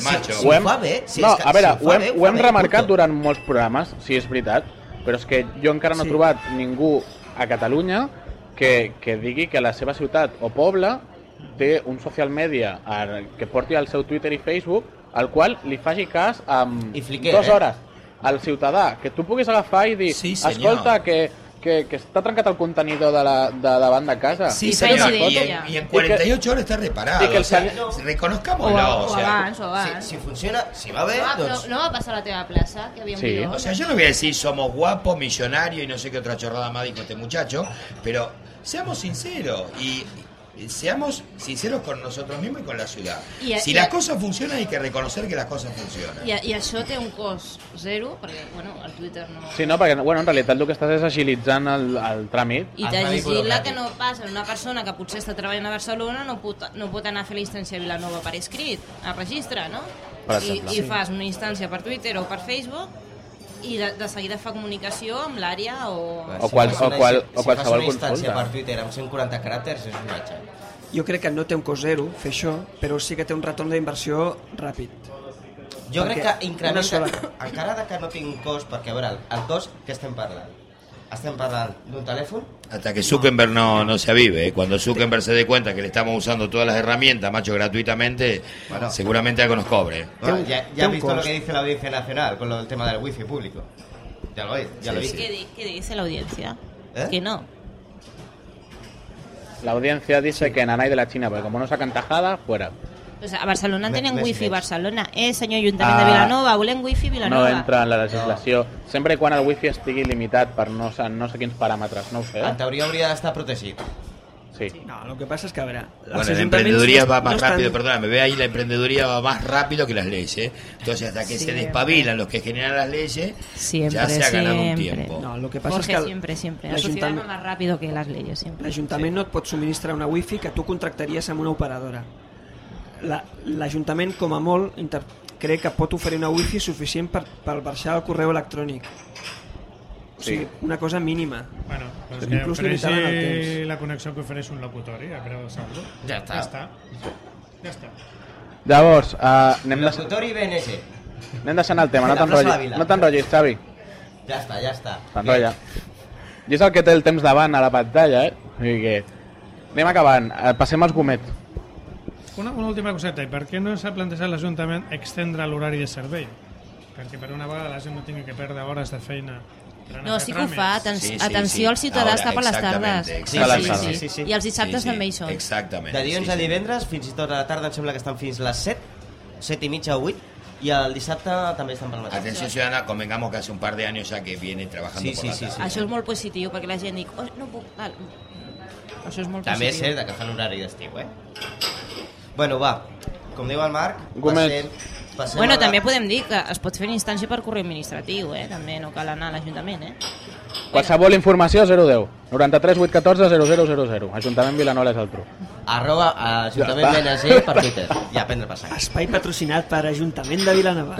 sí, macho? sí. ho hem, fa bé, si no, és que- a veure, si ho ho hem, bé, ho ho hem remarcat punto. durant molts programes, sí, és veritat, però és que jo encara no he Sí. trobat ningú a Catalunya que, que digui que la seva ciutat o poble té un social media que porti al seu Twitter i Facebook al qual li faci cas amb I fliquer, dues eh? hores al ciutadà, que tu puguis agafar i dir Sí, senyor. escolta, que, que, que està trencat el contenidor de, la, de davant de casa Sí, Y señor, y en, y en 48 horas está reparado. y que el o sea, reconozcámoslo. O, o o sea, abans, o abans. Si, si funciona, si va bé, No, doncs... no, no va passar a la teva plaça, que havia un Sí. O sea, yo no voy a decir somos guapos, millonarios y no sé qué otra chorrada más dijo este muchacho, pero seamos sinceros y, y seamos sinceros con nosotros mismos y con la ciudad. A- si y las cosas funcionan hay que reconocer que las cosas funcionan. I, I això té un cost zero, perquè, bueno, el Twitter no... Sí, no, perquè bueno, en realitat el que estàs és agilitzant el, el tràmit I burocràtic. que no passa una persona que potser està treballant a Barcelona no pot, no pot anar a fer la instància a Vilanova per escrit, a registre, no? Per I, exemple, I sí. fas una instància per Twitter o per Facebook i de, de seguida fa comunicació amb l'àrea o... O qual- o qual- si, o si qualsevol fas una instància consulta. per Twitter amb 140 caràcters és un matxa. Jo crec que no té un cost zero fer això, però sí que té un retorn d'inversió ràpid. Jo Perquè crec que incrementa, sola- encara de que no tingui un cost, perquè a veure, el, el cost que estem parlant? Estem parlant d'un telèfon? Hasta que Zuckerberg no, no se avive. ¿eh? Cuando Zuckerberg se dé cuenta que le estamos usando todas las herramientas, macho, gratuitamente, Bueno. seguramente algo nos cobre. Bueno, un- ya ya has un visto lo que dice la Audiencia Nacional con lo del tema del wifi público. Ya lo, ya lo Sí. ¿Qué, di- qué dice la audiencia? ¿Eh? Que no. La audiencia dice que Nanay de la China, porque como no sacan tajada, fuera. Pues a Barcelona Me- tenen wifi. Barcelona. Eh, senyor Ajuntament de Ah. Vilanova, volem wifi No Vilanova. entra en la legislació. Sempre i quan el wifi estigui limitat per no, no sé quins paràmetres, no ho sé. En teoria hauria d'estar protegit. Sí. No, lo que pasa es que, a ver, Bueno, la emprendeduría no- va no más están- rápido, perdóname, ve ahí la emprendeduría va más rápido que las leyes. ¿eh? Entonces, hasta que Sí, se despabilan los que generan las leyes, Siempre, ya se ha ganado un siempre. tiempo. No, lo que pasa Jorge, es que el- siempre, siempre. La sociedad va más rápido que las leyes, siempre. l'Ajuntament no et pot subministrar una wifi que tu contractaries amb una operadora. La- L'Ajuntament, com a molt, inter... crec que pot oferir una wifi suficient per, per baixar el correu electrònic. O sigui, una cosa mínima. Bueno, Però que inclús ofereixi la connexió que ofereix un locutori a preu de saldo. Ja està. Ja està. Ja està. Llavors, uh, anem, de, Locutori BNG. anem deixant el tema, no La la t'enrotllis, no t'enrotllis, Xavi. Ja està, ja està. T'enrotlla. I és el que té el temps davant a la pantalla, eh? O sigui que... Anem acabant, Eh, passem als gomets. Una, una última coseta, i per què no s'ha plantejat l'Ajuntament extendre l'horari de servei? Perquè per una vegada la gent no tingui que perdre hores de feina per anar No, a sí que ho fa. Aten Sí, sí, atenció sí. al ciutadà està per les exactamente, tardes. Sí, sí, sí, sí. I els dissabtes Sí, sí, també hi són. Exactamente. De dilluns sí, a sí. divendres, fins i tot a la tarda em sembla que estan fins les 7, 7 i mitja o 8, i el dissabte també estan per la matí. Atención ciudadana, convengamos que hace un par de años ya que viene trabajando Sí, por sí, la sí, tarde. sí. Això és molt positiu, perquè la gent dic, oh, no puc... Val. Això és molt També és positiu. cert que fan horari d'estiu, eh? Bueno, va, com diu el Marc, Gomet. passem, passem Bueno, a la- també podem dir que es pot fer en instància per correu administratiu, eh? També no cal anar a l'Ajuntament, eh? Qualsevol informació 010 93 814 0000 Ajuntament Vilanova és el tru. Arroba Ajuntament Ja BNG per Twitter. I a prendre sac. Espai patrocinat per Ajuntament de Vilanova.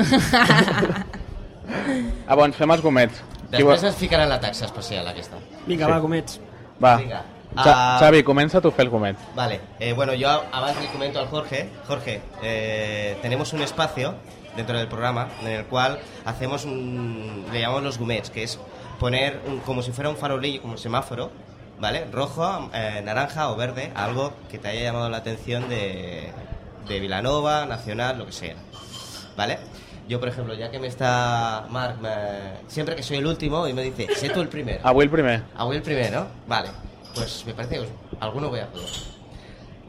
Ah, doncs fem els gomets. Qui Després es ficaran la taxa especial aquesta. Vinga, Sí. va, gomets. Va, Vinga. Ah. Xavi, comença tu fer. Vale, eh, bueno, yo abans le comento al Jorge, Jorge, eh, tenemos un espacio dentro del programa en el cual hacemos un, le llamamos los gumets, que es poner un- como si fuera un farolillo, como un semáforo, ¿vale? Rojo, eh, naranja o verde, algo que te haya llamado la atención de, de Vilanova, Nacional, lo que sea, ¿vale? Yo, por ejemplo, ya que me está Marc, me- siempre que soy el último y me dice, sé tú el primero. Avui el primer. Avui el primer, no? Vale. Pues me parece que us- alguno voy a poder.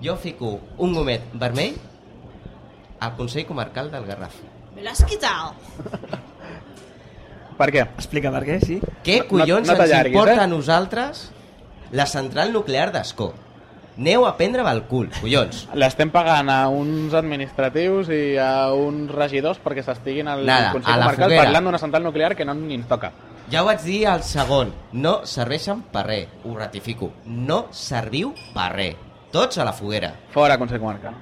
Jo fico un gomet vermell al Consell Comarcal del Garraf. Me lo has quitado. Per què? Explica per què, sí? Què No- collons no ens t'allarguis, importa eh? a nosaltres la central nuclear d'Escó? Aneu a prendre el cul, collons. L'estem pagant a uns administratius i a uns regidors perquè s'estiguin al Nada, Consell Comarcal foguera. parlant d'una central nuclear que no ni ens toca. Ja ho vaig dir al segon. No serveixen per res. Ho ratifico. No serviu per res. Tots a la foguera. Fora Consell Comarcal.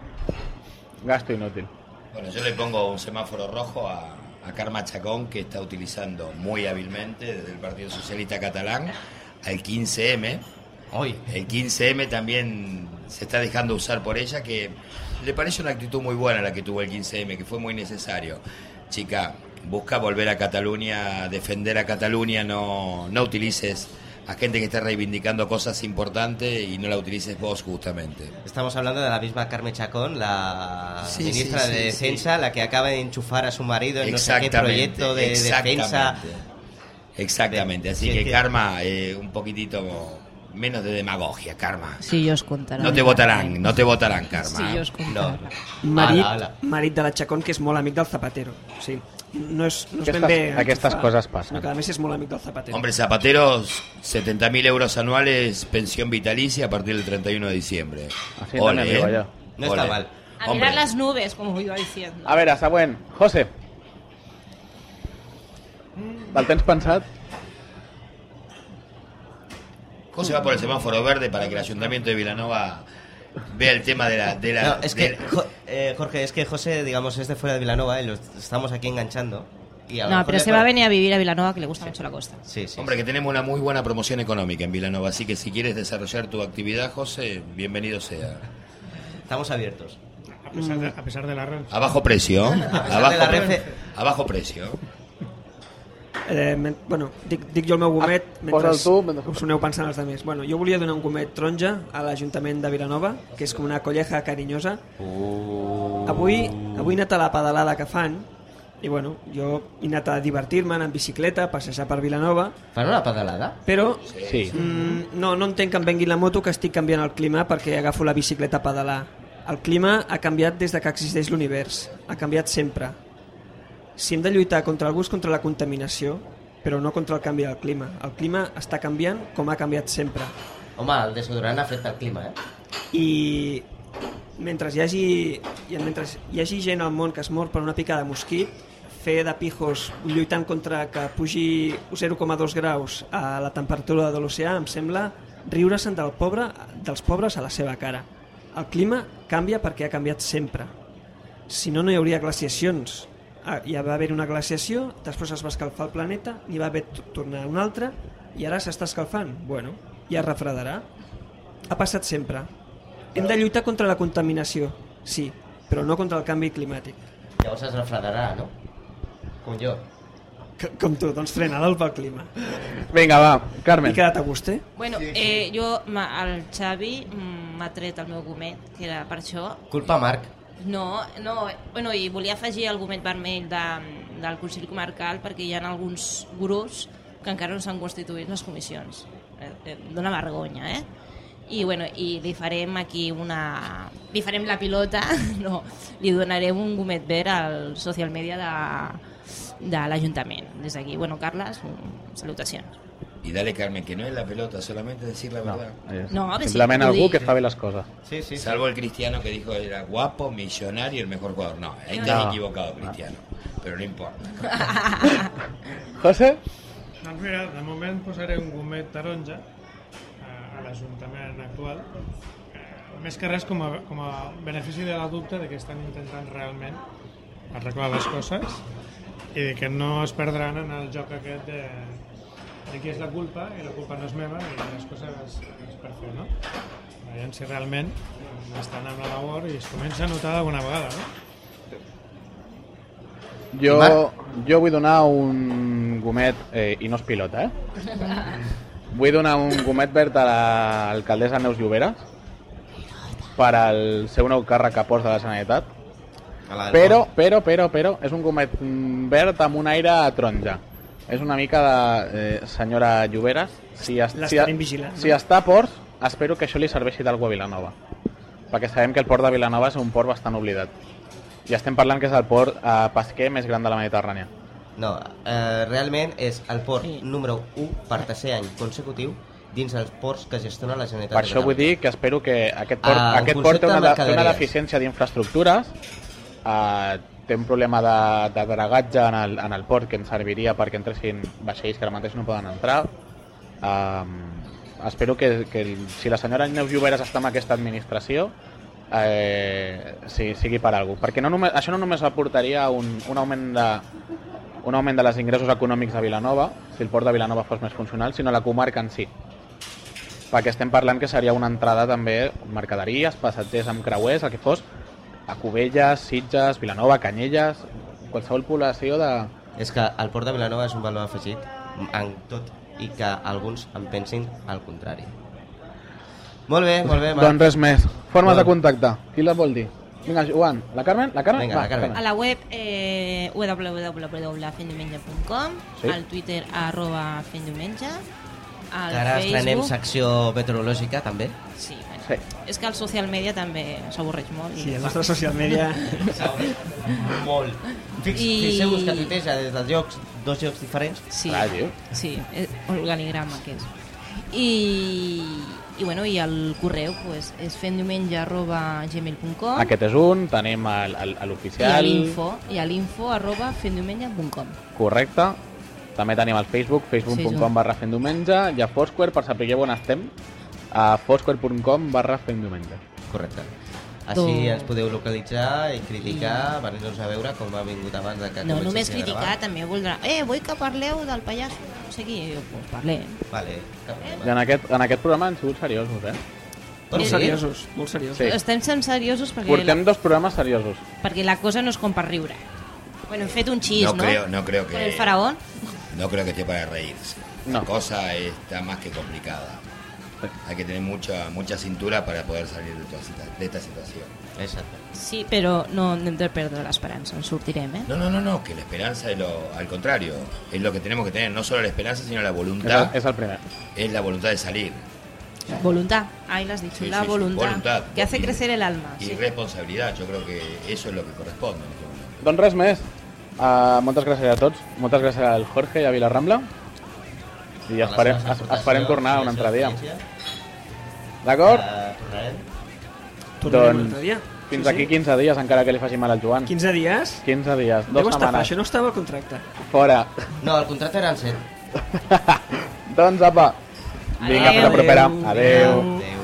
Gasto inútil. Bueno, yo le pongo un semáforo rojo a, a Karma Chacón, que está utilizando muy hábilmente desde el Partido Socialista Catalán al 15M. Hoy. El 15M también se está dejando usar por ella, que le parece una actitud muy buena la que tuvo el 15M, que fue muy necesario. Chica, busca volver a Cataluña, defender a Cataluña, no, no utilices a gente que está reivindicando cosas importantes y no la utilices vos justamente. Estamos hablando de la misma Carmen Chacón, la Sí, ministra sí, de sí, Defensa, la que acaba de enchufar a su marido en no sé qué proyecto de defensa. exactamente. Exactamente, así Sí, que Karma, eh, un poquito menos de demagogia, Karma. Sí, jo us contarà. No te votarán, no te votarán, Karma. Sí, jo us contarà. No. Marit, Ala, ala. marit de la Chacón, que és molt amic del Zapatero. Sí. No és, no és ben Aquestes- bé... aquestes enxufar, coses passen. sinó que a més és molt amic del Zapatero. Hombre, Zapateros, 70.000 euros anuales, pensión vitalicia a partir del 31 de diciembre. Así también digo yo. No está mal. A mirar las nubes, como iba diciendo. A veure, següent. José. El tens pensat? José va por el semáforo verde para que el ayuntamiento de Vilanova vea el tema de la... De la No, es que, de la- Jo- eh, Jorge, es que José, digamos, es de fuera de Vilanova y lo estamos aquí enganchando. Y a No, pero se va a venir a vivir a Vilanova, que le gusta mucho la costa. Sí, sí. Hombre, que tenemos una muy buena promoción económica en Vilanova, así que si quieres desarrollar tu actividad, José, bienvenido sea. Estamos abiertos. A pesar de, a pesar de la red. A bajo precio. A de la a bajo precio. Eh, men, bueno, dic, dic jo el meu gomet Ah, mentre posa'l tu, mentre- us aneu pensant els altres. Bueno, jo volia donar un gomet taronja a l'Ajuntament de Vilanova, que és com una colleja carinyosa. Uh. Avui, avui he anat a la pedalada que fan i bueno, jo he anat a divertir-me anar en bicicleta, a passejar per Vilanova, Fan una pedalada? però Sí. mm, no, no entenc que em vengui la moto que estic canviant el clima perquè agafo la bicicleta a pedalar. El clima ha canviat des de que existeix l'univers, ha canviat sempre. Si hem de lluitar contra algú és contra la contaminació, però no contra el canvi del clima. El clima està canviant com ha canviat sempre. Home, el desodorant afecta el clima, eh? I mentre hi hagi, i mentre hi hagi gent al món que es mor per una pica de mosquit, fer de pijos lluitant contra que pugi 0,2 graus a la temperatura de l'oceà em sembla riure-se'n del pobre, dels pobres a la seva cara. El clima canvia perquè ha canviat sempre. Si no, no hi hauria glaciacions. Ah, ja va haver una glaciació, després es va escalfar el planeta, n'hi va haver tornar una altra, i ara s'està escalfant. Bueno, ja es refredarà. Ha passat sempre. Hem de lluitar contra la contaminació, sí, però no contra el canvi climàtic. Llavors es refredarà, no? Com jo. C com tu, doncs frenada pel clima. Vinga, va, I Carmen. quedat a gust, eh? Bueno, eh, jo, el Xavi mm, m'ha tret el meu gomet, que era per això. Culpa Marc. No, no, bueno, i volia afegir el gomet vermell de, del Consell Comarcal perquè hi ha alguns grups que encara no s'han constituït les comissions. Eh, eh, Dóna vergonya, eh? I, bueno, i li farem aquí una... Li farem la pilota, no, li donarem un gomet verd al social media de, de l'Ajuntament. Des d'aquí, bueno, Carles, salutacions. Y dale, Carmen, que no es la pelota, solamente decir la No, verdad. No, a veure si simplement algú que fa bé les coses. Sí, sí. Salvo el cristiano que dijo era guapo, millonario y el mejor jugador. No, ahí No. estás equivocado, cristiano. Pero no importa. José? Doncs mira, de moment posaré un gomet taronja a, a l'Ajuntament actual, eh, més que res com a, com a benefici de la dubte de que estan intentant realment arreglar les coses i de que no es perdran en el joc aquest de, de qui és la culpa i la culpa no és meva i les coses es per fer, no? Veiem si realment estan amb la labor i es comença a notar d'alguna vegada, no? Jo, jo vull donar un gomet, eh, i no és pilota, eh? Vull donar un gomet verd a l'alcaldessa Neus Lloberes per al seu nou càrrec a Ports de la Generalitat. A Però, però, però, però, és un gomet verd amb un aire taronja. És una mica de eh, senyora Lloberes. Si, es, si, vigilant, no? si està a Ports, espero que això li serveixi d'algú a Vilanova. Perquè sabem que el port de Vilanova és un port bastant oblidat. I estem parlant que és el port eh, pesquer més gran de la Mediterrània. No, eh, realment és el port número 1 per tercer any consecutiu dins els ports que gestiona la Generalitat Per això vull dir que espero que aquest port, Ah, en aquest port té, una, té una deficiència d'infraestructures, eh, té un problema de, de dragatge en el, en el port que ens serviria perquè entressin vaixells que ara mateix no poden entrar. Eh, espero que, que el- si la senyora Neus Lloberes està en aquesta administració eh, sí, sigui per cosa. Perquè no només, això no només aportaria un, un augment de un augment de les ingressos econòmics a Vilanova, si el port de Vilanova fos més funcional, sinó la comarca en si perquè estem parlant que seria una entrada també mercaderies, passatgers amb creuers, el que fos, a Cubelles, Sitges, Vilanova, Canyelles, qualsevol població de... És que el port de Vilanova és un valor afegit en tot i que alguns en pensin al contrari. Molt bé, molt bé, Marc. Doncs res més. Formes Molt. de contacte. Qui les vol dir? Vinga, Joan. La Carmen? La Carmen? Vinga, la Carmen. A la web eh, www.fendiumenge.com, Sí. al Twitter arroba fendiumenge, al ara estrenem Facebook... secció meteorològica també. Sí, bueno, Sí. és que el social media també s'avorreix molt. i- Sí, el nostre social media... Molt. Fix, I- Fixeu-vos que tuiteja des dels llocs, dos llocs diferents. Sí, Clar, tio. sí, eh, organigrama que és. I, i, bueno, i el correu pues, és fendiumenge arroba gmail.com Aquest és un, tenim i a l'oficial... l'info i a l'info arroba fendiumenge.com Correcte. També tenim el Facebook, facebook.com Facebook. barra fent diumenge, i a Foursquare, per saber on estem, a foursquare.com barra fent diumenge. Correcte. Així Doncs- ens podeu localitzar i criticar, venir-nos a veure com ha vingut abans de que No només a criticar, gravar. també voldrà eh, vull que parleu del pallasso no sé qui, jo, pues parlem Vale. cap I en aquest, en aquest programa han sigut seriosos, eh? Molt seriosos, molt seriosos. Sí. estem sent seriosos perquè, Portem la, dos programes seriosos. perquè la cosa no és com per riure bueno, hem fet un xis, No no? creo, no creo que- Con el faraón No creo que esté para reírse. No. La cosa está más que complicada. Hay que tener mucha mucha cintura para poder salir de, toda esta- de esta situación. Exacte. sí, però no hem de perdre l'esperança en sortirem, eh? No, no, no, no, que la esperanza es lo, al contrario, es lo que tenemos que tener, no solo la esperanza, sino la voluntad, és el primer. es la voluntad de salir. voluntad, ahí lo has dicho, Sí, la sí, voluntad, voluntad. que hace Y- crecer el alma Y sí. responsabilidad, yo creo que eso es lo que corresponde. en este momento. Doncs res més. Uh, moltes gràcies a tots. Moltes gràcies al Jorge i a Vilarrambla. I les esperem, es, esperem tornar un altre dia. D'acord? Tornarem. Tornarem un Doncs altre dia. fins Sí, aquí sí. 15 dies, encara que li faci mal al Joan. 15 dies? 15 dies, Deu dues estafar, setmanes. això no estava al contracte. Fora. No, el contracte eren 100. doncs apa. Vinga, fins la propera. Adeu. Adeu. Adeu.